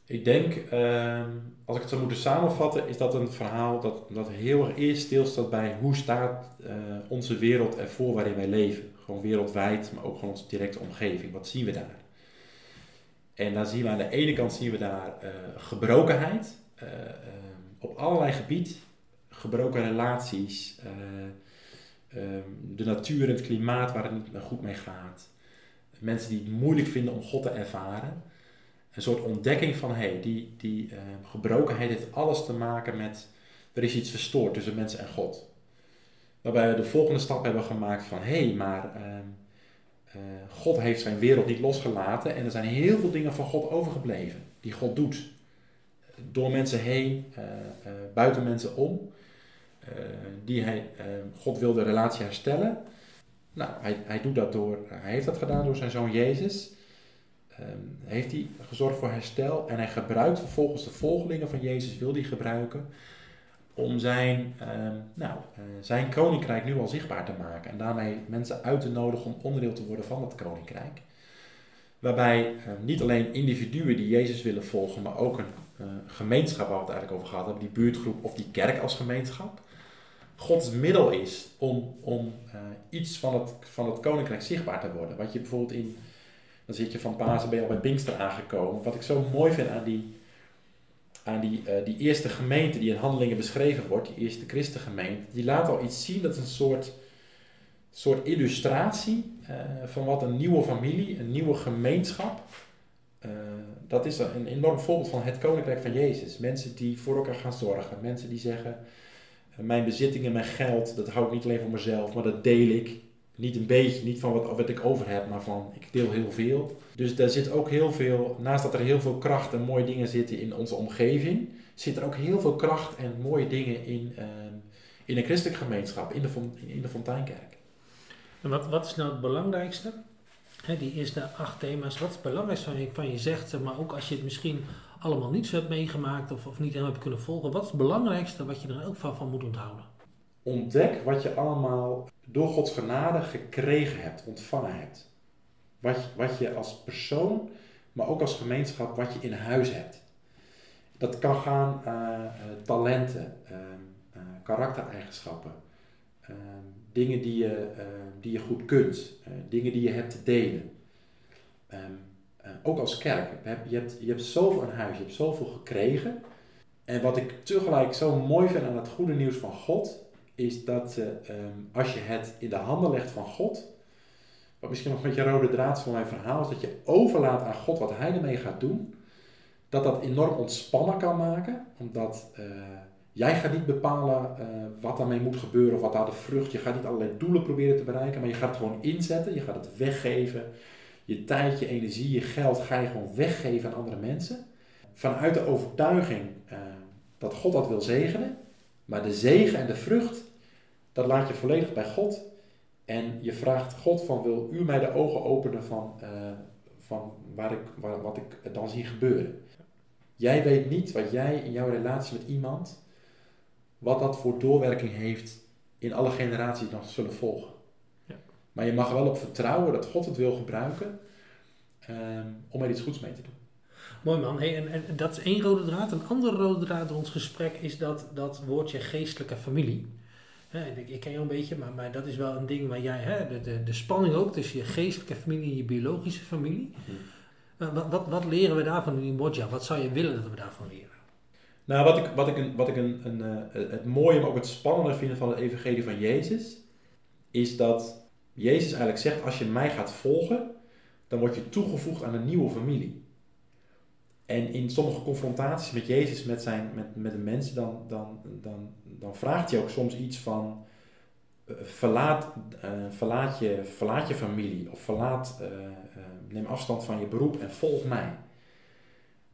Ik denk, ehm, als ik het zou moeten samenvatten, is dat een verhaal dat, dat heel erg eerst stilstaat bij hoe staat eh, onze wereld ervoor waarin wij leven. Gewoon wereldwijd, maar ook gewoon onze directe omgeving. Wat zien we daar? En dan zien we aan de ene kant zien we daar eh, gebrokenheid eh, op allerlei gebied. Gebroken relaties, eh, ehm, de natuur en het klimaat waar het niet goed mee gaat. Mensen die het moeilijk vinden om God te ervaren een soort ontdekking van hey, die, die eh, gebrokenheid heeft alles te maken met er is iets verstoord tussen mensen en God. Waarbij we de volgende stap hebben gemaakt van hé, hey, maar ehm, eh, God heeft zijn wereld niet losgelaten en er zijn heel veel dingen van God overgebleven die God doet. door mensen heen, eh, buiten mensen om, die hij, eh, God wil de relatie herstellen. Nou, hij, hij doet dat door, hij heeft dat gedaan door zijn zoon Jezus. Ehm, heeft hij gezorgd voor herstel en hij gebruikt vervolgens de volgelingen van Jezus, wil hij gebruiken om zijn, ehm, nou, eh, zijn koninkrijk nu al zichtbaar te maken. En daarmee mensen uit te nodigen om onderdeel te worden van dat koninkrijk. Waarbij eh, niet alleen individuen die Jezus willen volgen, maar ook een eh, gemeenschap waar we het eigenlijk over gehad hebben, die buurtgroep of die kerk als gemeenschap, Gods middel is om, om eh, iets van het, van het koninkrijk zichtbaar te worden. Wat je bijvoorbeeld in, dan zit je van Pasen, ben je al bij Pinkster aangekomen. Wat ik zo mooi vind aan die, aan die, eh, die eerste gemeente die in handelingen beschreven wordt, die eerste christengemeente, die laat al iets zien, dat is een soort, soort illustratie eh, van wat een nieuwe familie, een nieuwe gemeenschap, eh, dat is een enorm voorbeeld van het koninkrijk van Jezus. Mensen die voor elkaar gaan zorgen, mensen die zeggen, mijn bezittingen, mijn geld, dat hou ik niet alleen voor mezelf, maar dat deel ik. Niet een beetje, niet van wat, wat ik over heb, maar van ik deel heel veel. Dus daar zit ook heel veel, naast dat er heel veel kracht en mooie dingen zitten in onze omgeving, zit er ook heel veel kracht en mooie dingen in, eh, in een christelijke gemeenschap, in de, in de Fonteinkerk. En wat, wat is nou het belangrijkste? Die eerste acht thema's. Wat is het belangrijkste van je, van je zegt, zeg maar ook als je het misschien allemaal niet zo hebt meegemaakt of, of niet helemaal hebt kunnen volgen. Wat is het belangrijkste wat je er ook van, van moet onthouden? Ontdek wat je allemaal door Gods genade gekregen hebt, ontvangen hebt. Wat wat je als persoon, maar ook als gemeenschap, wat je in huis hebt. Dat kan gaan eh, talenten, eh, karaktereigenschappen, dingen die je, die je goed kunt, dingen die je hebt te delen. Ehm, eh, ook als kerk. Je hebt, je, hebt, je hebt zoveel in huis, je hebt zoveel gekregen. En wat ik tegelijk zo mooi vind aan het goede nieuws van God, is dat eh, ehm, als je het in de handen legt van God, wat misschien nog met je rode draad van mijn verhaal is, dat je overlaat aan God wat Hij ermee gaat doen, dat dat enorm ontspannen kan maken, omdat eh, jij gaat niet bepalen eh, wat daarmee moet gebeuren of wat daar de vrucht, je gaat niet allerlei doelen proberen te bereiken, maar je gaat het gewoon inzetten, je gaat het weggeven, je tijd, je energie, je geld ga je gewoon weggeven aan andere mensen, vanuit de overtuiging eh, dat God dat wil zegenen, maar de zegen en de vrucht, dat laat je volledig bij God. En je vraagt God van, wil u mij de ogen openen van, eh, van waar ik, waar, wat ik dan zie gebeuren. Jij weet niet wat jij in jouw relatie met iemand, wat dat voor doorwerking heeft in alle generaties die nog zullen volgen. Ja. Maar je mag wel op vertrouwen dat God het wil gebruiken ehm, om er iets goeds mee te doen. Mooi man. Hey, en, en dat is één rode draad. Een andere rode draad in ons gesprek is dat, dat woordje geestelijke familie. Ik, ik ken jou een beetje, maar, maar dat is wel een ding waar jij, hè, de, de, de spanning ook tussen je geestelijke familie en je biologische familie. Eh, wat, wat, wat leren we daarvan in Modja? Wat zou je willen dat we daarvan leren? Nou, wat ik, wat ik, een, wat ik een, een, eh, het mooie, maar ook het spannende vind van het evangelie van Jezus, is dat Jezus eigenlijk zegt, als je mij gaat volgen, dan word je toegevoegd aan een nieuwe familie. En in sommige confrontaties met Jezus, met, zijn, met, met de mensen, dan, dan, dan, dan vraagt hij ook soms iets van, eh, verlaat, eh, verlaat, je, verlaat je familie, of verlaat, eh, neem afstand van je beroep en volg mij.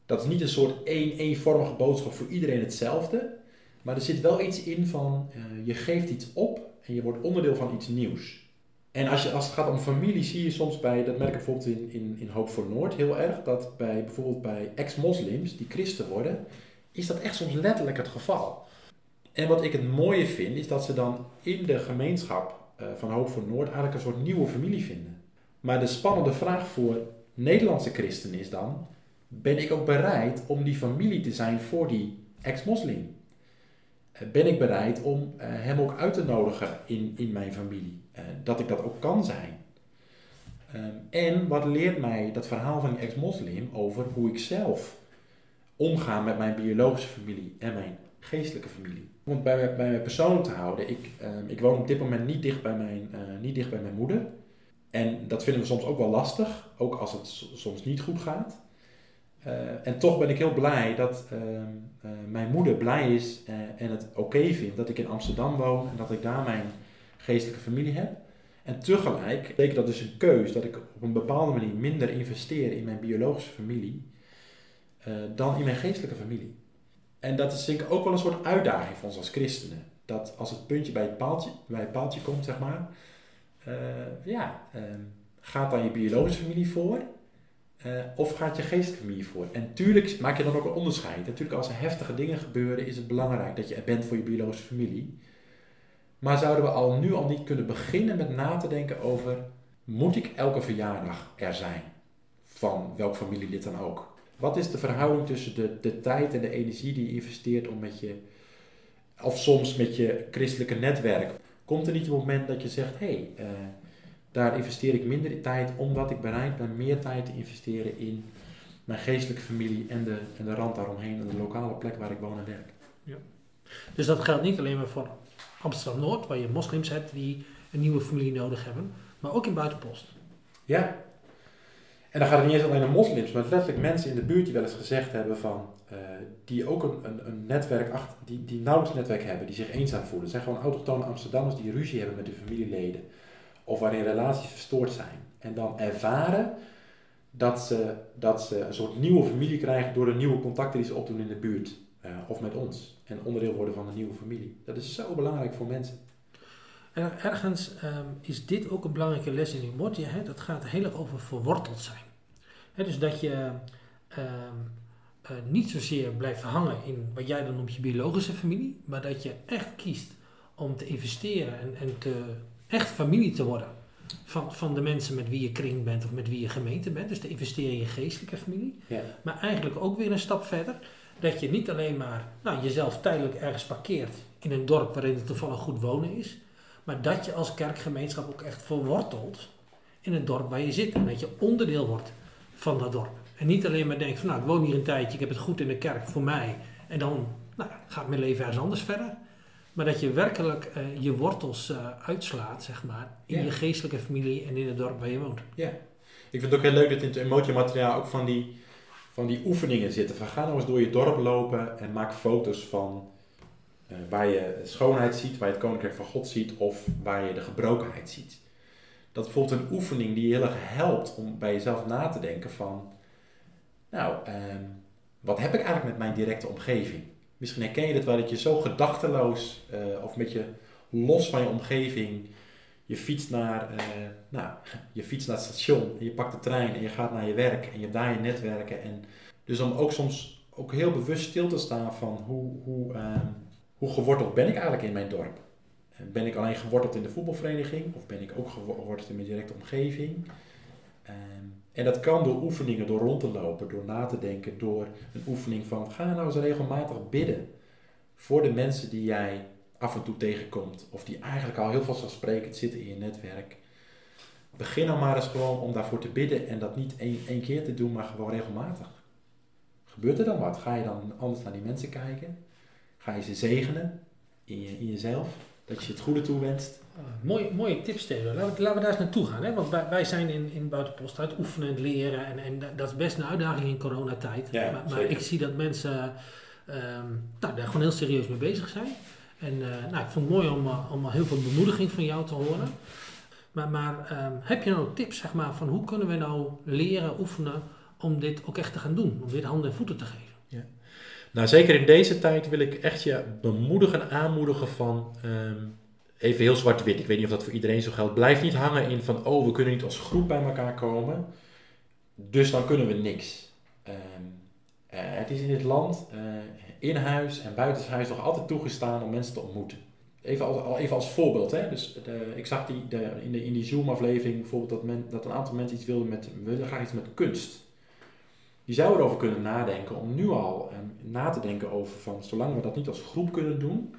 Dat is niet een soort één, eenvormige boodschap voor iedereen hetzelfde. Maar er zit wel iets in van je geeft iets op en je wordt onderdeel van iets nieuws. En als, je, als het gaat om familie zie je soms bij, dat merk ik bijvoorbeeld in, in, in Hoop voor Noord heel erg, dat bij bijvoorbeeld bij ex-moslims die christen worden, is dat echt soms letterlijk het geval. En wat ik het mooie vind, is dat ze dan in de gemeenschap eh, van Hoop voor Noord eigenlijk een soort nieuwe familie vinden. Maar de spannende vraag voor Nederlandse christenen is dan, ben ik ook bereid om die familie te zijn voor die ex-moslim? Eh, Ben ik bereid om eh, hem ook uit te nodigen in, in mijn familie? Eh, dat ik dat ook kan zijn. Ehm, en wat leert mij dat verhaal van die ex-moslim over hoe ik zelf omga met mijn biologische familie en mijn geestelijke familie? Om het bij, mij- bij mij persoonlijk te houden, ik, ehm, ik woon op dit moment niet dicht, bij mijn, eh, niet dicht bij mijn moeder. En dat vinden we soms ook wel lastig, ook als het soms niet goed gaat. Eh, en toch ben ik heel blij dat ehm, eh, mijn moeder blij is en het oké vindt dat ik in Amsterdam woon en dat ik daar mijn geestelijke familie heb. En tegelijk betekent dat dus een keus dat ik op een bepaalde manier minder investeer in mijn biologische familie eh, dan in mijn geestelijke familie. En dat is denk ik ook wel een soort uitdaging voor ons als christenen. Dat als het puntje bij het paaltje, bij het paaltje komt, zeg maar. eh, ja, ehm, gaat dan je biologische familie voor? eh, of gaat je geestelijke familie voor? En tuurlijk maak je dan ook een onderscheid. Natuurlijk als er heftige dingen gebeuren, is het belangrijk dat je er bent voor je biologische familie. Maar zouden we al nu al niet kunnen beginnen met na te denken over... Moet ik elke verjaardag er zijn? Van welk familielid dan ook. Wat is de verhouding tussen de, de tijd en de energie die je investeert om met je... Of soms met je christelijke netwerk. Komt er niet een moment dat je zegt... Hé, hey, eh, daar investeer ik minder tijd omdat ik bereid ben meer tijd te investeren in mijn geestelijke familie en de, en de rand daaromheen en de lokale plek waar ik woon en werk. Dus dat geldt niet alleen maar voor Amsterdam-Noord, waar je moslims hebt die een nieuwe familie nodig hebben, maar ook in Buitenpost. Ja. En dan gaat het niet eens alleen om moslims, maar letterlijk mensen in de buurt die wel eens gezegd hebben van, eh, die ook een, een, een netwerk achter, die, die nauwelijks netwerk hebben, die zich eenzaam voelen. Het zijn gewoon autochtone Amsterdammers die ruzie hebben met hun familieleden. Of waarin relaties verstoord zijn. En dan ervaren dat ze, dat ze een soort nieuwe familie krijgen door de nieuwe contacten die ze opdoen in de buurt. Eh, of met ons. En onderdeel worden van een nieuwe familie. Dat is zo belangrijk voor mensen. En ergens ehm, is dit ook een belangrijke les in Umortia. Hè? Dat gaat heel erg over verworteld zijn. Hè, dus dat je ehm, eh, niet zozeer blijft hangen in wat jij dan noemt je biologische familie, maar dat je echt kiest om te investeren en, en te, echt familie te worden van, van de mensen met wie je kring bent of met wie je gemeente bent. Dus te investeren in je geestelijke familie. Ja. Maar eigenlijk ook weer een stap verder. Dat je niet alleen maar nou, jezelf tijdelijk ergens parkeert in een dorp waarin het toevallig goed wonen is. Maar dat je als kerkgemeenschap ook echt verwortelt in het dorp waar je zit. En dat je onderdeel wordt van dat dorp. En niet alleen maar denkt van nou ik woon hier een tijdje, ik heb het goed in de kerk voor mij. En dan nou, gaat mijn leven ergens anders verder. Maar dat je werkelijk eh, je wortels eh, uitslaat, zeg maar, in Ja. je geestelijke familie en in het dorp waar je woont. Ja. Ik vind het ook heel leuk dat in het emotiemateriaal ook van die, van die oefeningen zitten. Van ga nou eens door je dorp lopen en maak foto's van eh, waar je schoonheid ziet, waar je het koninkrijk van God ziet of waar je de gebrokenheid ziet. Dat bijvoorbeeld een oefening die je heel erg helpt om bij jezelf na te denken van, nou, ehm, wat heb ik eigenlijk met mijn directe omgeving? Misschien herken je het wel dat je zo gedachteloos eh, of met je los van je omgeving je fietst naar, eh, nou, je fietst naar het station je pakt de trein en je gaat naar je werk en je hebt daar je netwerken. En dus om ook soms ook heel bewust stil te staan van hoe, hoe, ehm, hoe geworteld ben ik eigenlijk in mijn dorp. En Ben ik alleen geworteld in de voetbalvereniging of ben ik ook geworteld in mijn directe omgeving? Ehm, en dat kan door oefeningen, door rond te lopen, door na te denken, door een oefening van ga nou eens regelmatig bidden voor de mensen die jij af en toe tegenkomt, of die eigenlijk al heel vanzelfsprekend zitten in je netwerk. Begin dan maar eens gewoon om daarvoor te bidden en dat niet één, één keer te doen, maar gewoon regelmatig. Gebeurt er dan wat? Ga je dan anders naar die mensen kijken? Ga je ze zegenen in, je, in jezelf? Dat je het goede toewenst? Uh, mooie, mooie tips, Theodor. Laten, we- laten we daar eens naartoe gaan. Hè? Want wij, wij zijn in, in Buitenpost het oefenen en leren. En, en dat is best een uitdaging in coronatijd. Ja, maar, maar ik zie dat mensen ehm, nou, daar gewoon heel serieus mee bezig zijn. En eh, nou, ik vond het mooi om, eh, om heel veel bemoediging van jou te horen. Maar, maar ehm, heb je nou tips zeg maar, van hoe kunnen we nou leren, oefenen om dit ook echt te gaan doen? Om dit handen en voeten te geven? Nou, zeker in deze tijd wil ik echt je bemoedigen en aanmoedigen van, ehm, even heel zwart-wit, ik weet niet of dat voor iedereen zo geldt, blijf niet hangen in van, oh, we kunnen niet als groep bij elkaar komen, dus dan kunnen we niks. Ehm, eh, het is in dit land, in huis en buitenshuis, nog altijd toegestaan om mensen te ontmoeten. Even als, al even als voorbeeld, hè? Dus de, ik zag die, in, de, in die Zoom-aflevering bijvoorbeeld dat, men, dat een aantal mensen iets wilden met, willen graag iets met kunst. Je zou erover kunnen nadenken om nu al ehm, na te denken over van, zolang we dat niet als groep kunnen doen,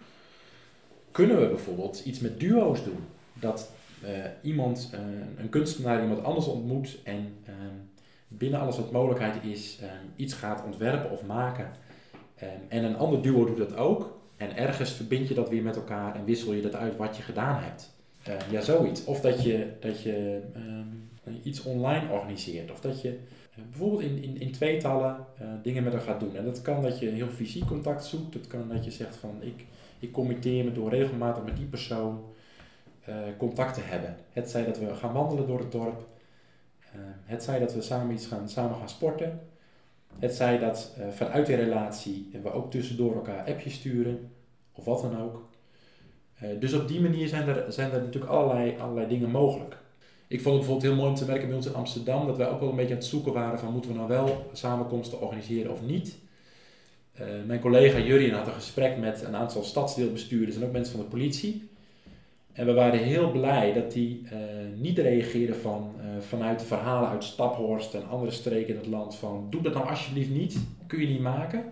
kunnen we bijvoorbeeld iets met duo's doen. Dat eh, iemand, eh, een kunstenaar iemand anders ontmoet en ehm, binnen alles wat mogelijkheid is, ehm, iets gaat ontwerpen of maken. Ehm, en een ander duo doet dat ook. En ergens verbind je dat weer met elkaar en wissel je dat uit wat je gedaan hebt. Ehm, ja, zoiets. Of dat je, dat je ehm, iets online organiseert. Of dat je eh, bijvoorbeeld in, in, in tweetallen eh, dingen met elkaar gaat doen. En dat kan dat je heel fysiek contact zoekt. Het kan dat je zegt van ik, ik committeer me door regelmatig met die persoon eh, contact te hebben. Het zij dat we gaan wandelen door het dorp. Het zij dat we samen iets gaan, samen gaan sporten. Het zij dat eh, vanuit die relatie we ook tussendoor elkaar appjes sturen, of wat dan ook. Eh, dus op die manier zijn er, zijn er natuurlijk allerlei, allerlei dingen mogelijk. Ik vond het bijvoorbeeld heel mooi om te merken bij ons in Amsterdam dat wij ook wel een beetje aan het zoeken waren van moeten we nou wel samenkomsten organiseren of niet. Eh, mijn collega Jurien had een gesprek met een aantal stadsdeelbestuurders en ook mensen van de politie. En we waren heel blij dat die eh, niet reageerden van, eh, vanuit de verhalen uit Staphorst en andere streken in het land van doe dat nou alsjeblieft niet, kun je niet maken.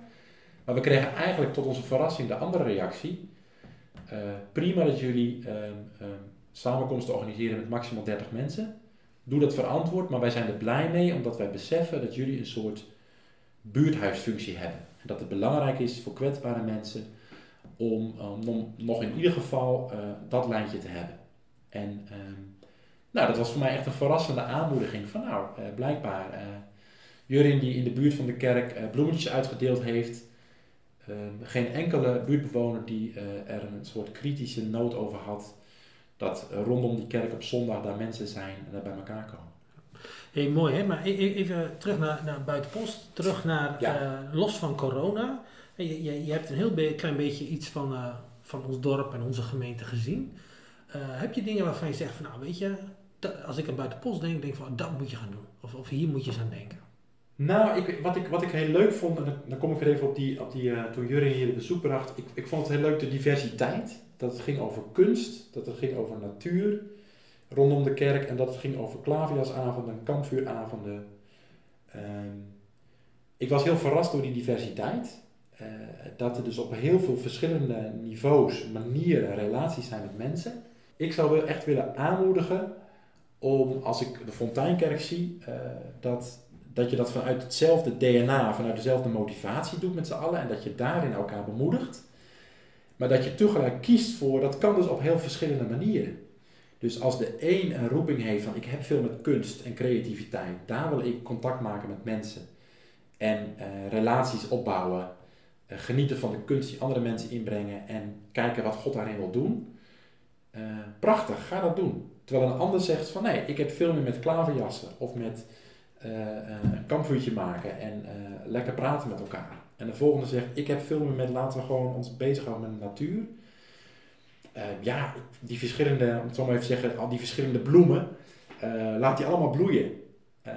Maar we kregen eigenlijk tot onze verrassing de andere reactie. Eh, prima dat jullie ehm, ehm, samenkomsten organiseren met maximaal 30 mensen. Doe dat verantwoord, maar wij zijn er blij mee omdat wij beseffen dat jullie een soort buurthuisfunctie hebben. En dat het belangrijk is voor kwetsbare mensen om, um, om nog in ieder geval eh, dat lijntje te hebben. En ehm, nou, dat was voor mij echt een verrassende aanmoediging van nou, eh, blijkbaar eh Jurin die in de buurt van de kerk bloemetjes uitgedeeld heeft. ehm, geen enkele buurtbewoner die er een soort kritische noot over had dat rondom die kerk op zondag daar mensen zijn en daar bij elkaar komen. Hey, mooi hè, maar e- e- even terug naar, naar Buitenpost, terug naar Ja. los van corona. Je, je, je hebt een heel klein beetje iets van, eh, van ons dorp en onze gemeente gezien. Eh, heb je dingen waarvan je zegt van nou weet je, als ik aan Buitenpost denk, denk van oh, dat moet je gaan doen. Of, of hier moet je eens aan denken. Nou, ik, wat, ik, wat ik heel leuk vond, en dan, kom ik weer even op die, op die eh, toen hier de bezoek bracht, ik, ik vond het heel leuk de diversiteit. Dat het ging over kunst, dat het ging over natuur rondom de kerk en dat het ging over klaverjasavonden, kampvuuravonden. Ehm, ik was heel verrast door die diversiteit. Eh, dat er dus op heel veel verschillende niveaus, manieren, relaties zijn met mensen. Ik zou echt willen aanmoedigen om, als ik de Fonteinkerk zie, eh, dat dat je dat vanuit hetzelfde DNA, vanuit dezelfde motivatie doet met z'n allen en dat je daarin elkaar bemoedigt. Maar dat je tegelijk kiest voor, dat kan dus op heel verschillende manieren. Dus als de een een roeping heeft van ik heb veel met kunst en creativiteit, daar wil ik contact maken met mensen en eh, relaties opbouwen, genieten van de kunst die andere mensen inbrengen en kijken wat God daarin wil doen. Eh, prachtig, ga dat doen. Terwijl een ander zegt van nee, ik heb veel meer met klaverjassen of met eh, eh, een kampvuurtje maken en eh, lekker praten met elkaar. En de volgende zegt, ik heb veel meer met laten we gewoon ons bezighouden met de natuur. Eh, ja, die verschillende, om het zo maar even te zeggen, al die verschillende bloemen, eh, laat die allemaal bloeien. Eh,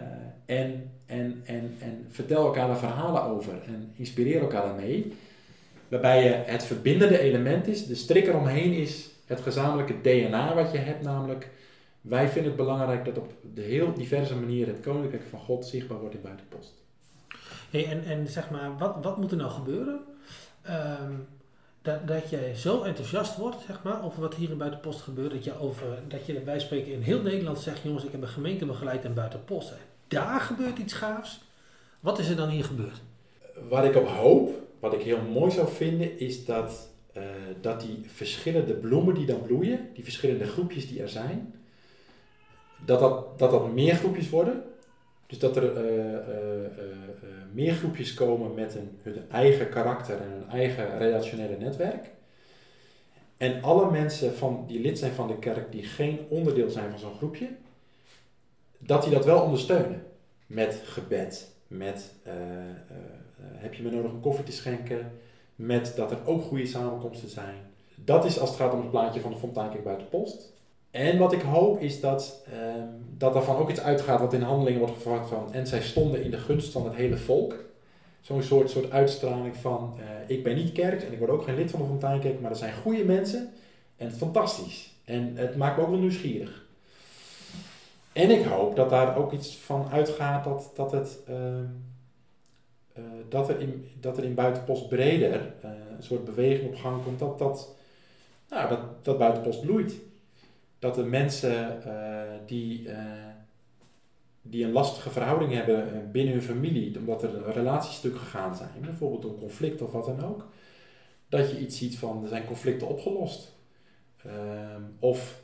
en, en, en, en vertel elkaar daar verhalen over en inspireer elkaar daarmee. Waarbij je het verbindende element is, de strik eromheen is het gezamenlijke DNA wat je hebt, namelijk wij vinden het belangrijk dat op de heel diverse manieren het koninkrijk van God zichtbaar wordt in buitenpost. Hey, en, en zeg maar, wat, wat moet er nou gebeuren? Ehm, dat, dat jij zo enthousiast wordt, zeg maar, over wat hier in Buitenpost gebeurt, dat je, over, dat je bij spreken in heel Nederland zegt, jongens, ik heb een gemeente begeleid in Buitenpost. Daar gebeurt iets gaafs. Wat is er dan hier gebeurd? Waar ik op hoop, wat ik heel mooi zou vinden, is dat, eh, dat die verschillende bloemen die dan bloeien, die verschillende groepjes die er zijn, dat dat, dat, dat meer groepjes worden. Dus dat er eh, eh, meer groepjes komen met een, hun eigen karakter en hun eigen relationele netwerk. En alle mensen van, die lid zijn van de kerk die geen onderdeel zijn van zo'n groepje, dat die dat wel ondersteunen. Met gebed, met eh, eh, eh, heb je me nodig om koffie te schenken, met dat er ook goede samenkomsten zijn. Dat is als het gaat om het plaatje van de Fonteinkerk buiten post. En wat ik hoop is dat, ehm dat daarvan ook iets uitgaat wat in handelingen wordt verwacht van en zij stonden in de gunst van het hele volk. Zo'n soort, soort uitstraling van ik ben niet kerk en ik word ook geen lid van de Fonteinkerk, maar er zijn goede mensen en fantastisch. En het maakt me ook wel nieuwsgierig. En ik hoop dat daar ook iets van uitgaat dat, dat, het, ehm, eh, dat, er in, dat er in buitenpost breder eh, een soort beweging op gang komt. Dat, dat, nou, dat, dat buitenpost bloeit. Dat de mensen eh, die, die een lastige verhouding hebben binnen hun familie, omdat er relaties stuk gegaan zijn, bijvoorbeeld door conflict of wat dan ook, dat je iets ziet van er zijn conflicten opgelost. Ehm, of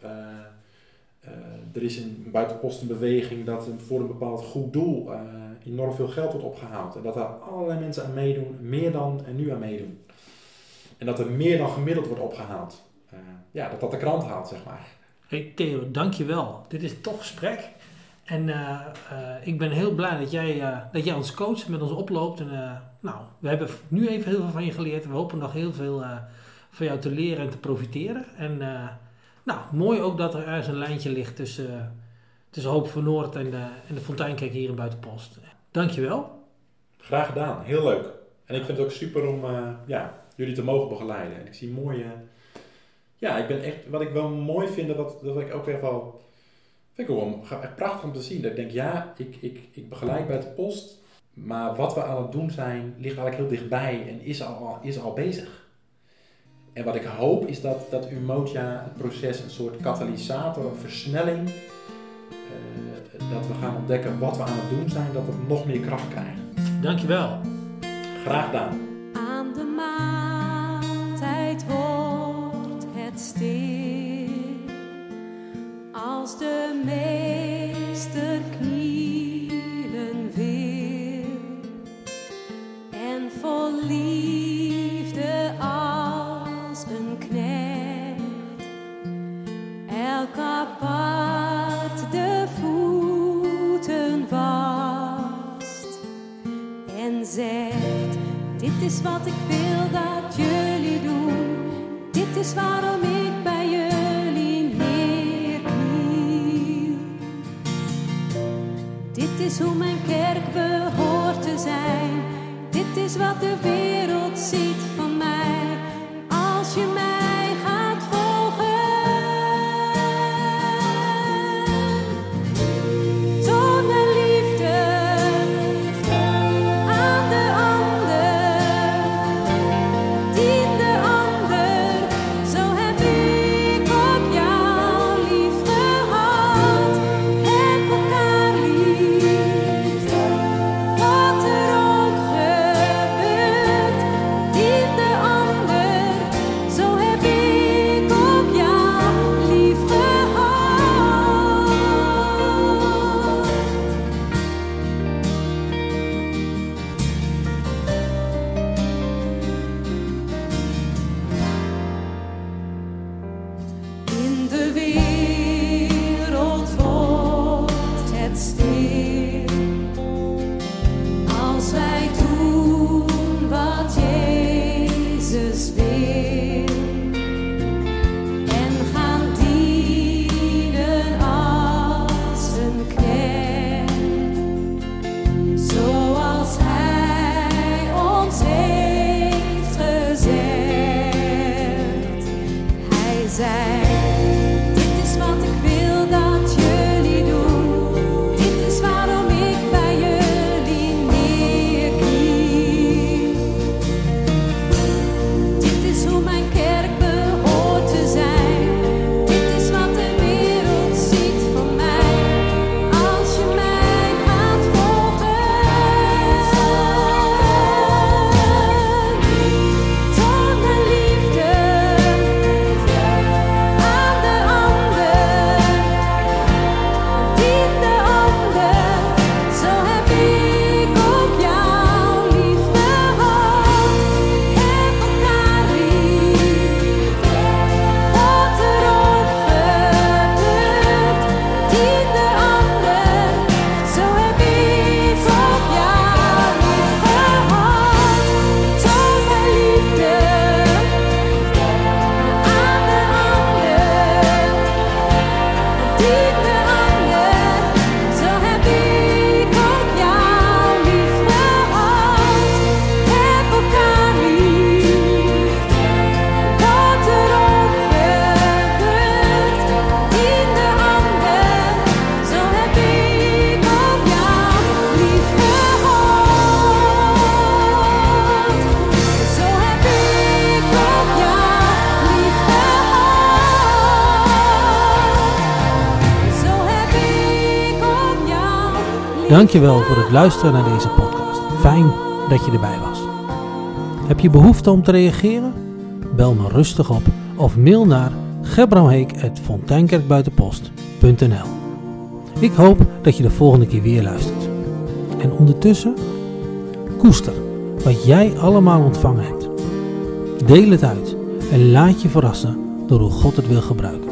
er is een beweging dat voor een bepaald goed doel eh, enorm veel geld wordt opgehaald. En dat daar allerlei mensen aan meedoen, meer dan er nu aan meedoen. En dat er meer dan gemiddeld wordt opgehaald. Eh, ja, dat dat de krant haalt, zeg maar. Hey Theo, dankjewel. Dit is een tof gesprek. En eh, eh, ik ben heel blij dat jij, eh, dat jij ons coacht, met ons oploopt. En, eh, nou, we hebben nu even heel veel van je geleerd. We hopen nog heel veel eh, van jou te leren en te profiteren. En eh, nou, mooi ook dat er ergens een lijntje ligt tussen, tussen Hoop van Noord en de, en de Fonteinkerk hier in Buitenpost. Dankjewel. Graag gedaan, heel leuk. En ik vind het ook super om eh, ja, jullie te mogen begeleiden. En ik zie mooie. Ja, ik ben echt. Wat ik wel mooi vind, dat, dat ik ook echt wel. Vind ik wel echt prachtig om te zien. Dat ik denk, ja, ik, ik, ik begeleid bij de post. Maar wat we aan het doen zijn, ligt eigenlijk heel dichtbij en is al, is al bezig. En wat ik hoop is dat, dat Umoja het proces een soort katalysator, een versnelling. eh, dat we gaan ontdekken wat we aan het doen zijn, dat het nog meer kracht krijgt. Dankjewel. Graag gedaan. Wat ik wil dat jullie doen. Dit is waarom ik bij jullie neerkniel. Dit is hoe mijn kerk behoort te zijn. Dit is wat de wereld Dankjewel voor het luisteren naar deze podcast. Fijn dat je erbij was. Heb je behoefte om te reageren? Bel me rustig op of mail naar gebramheek.fonteinkerkbuitenpost.nl Ik hoop dat je de volgende keer weer luistert. En ondertussen, koester wat jij allemaal ontvangen hebt. Deel het uit en laat je verrassen door hoe God het wil gebruiken.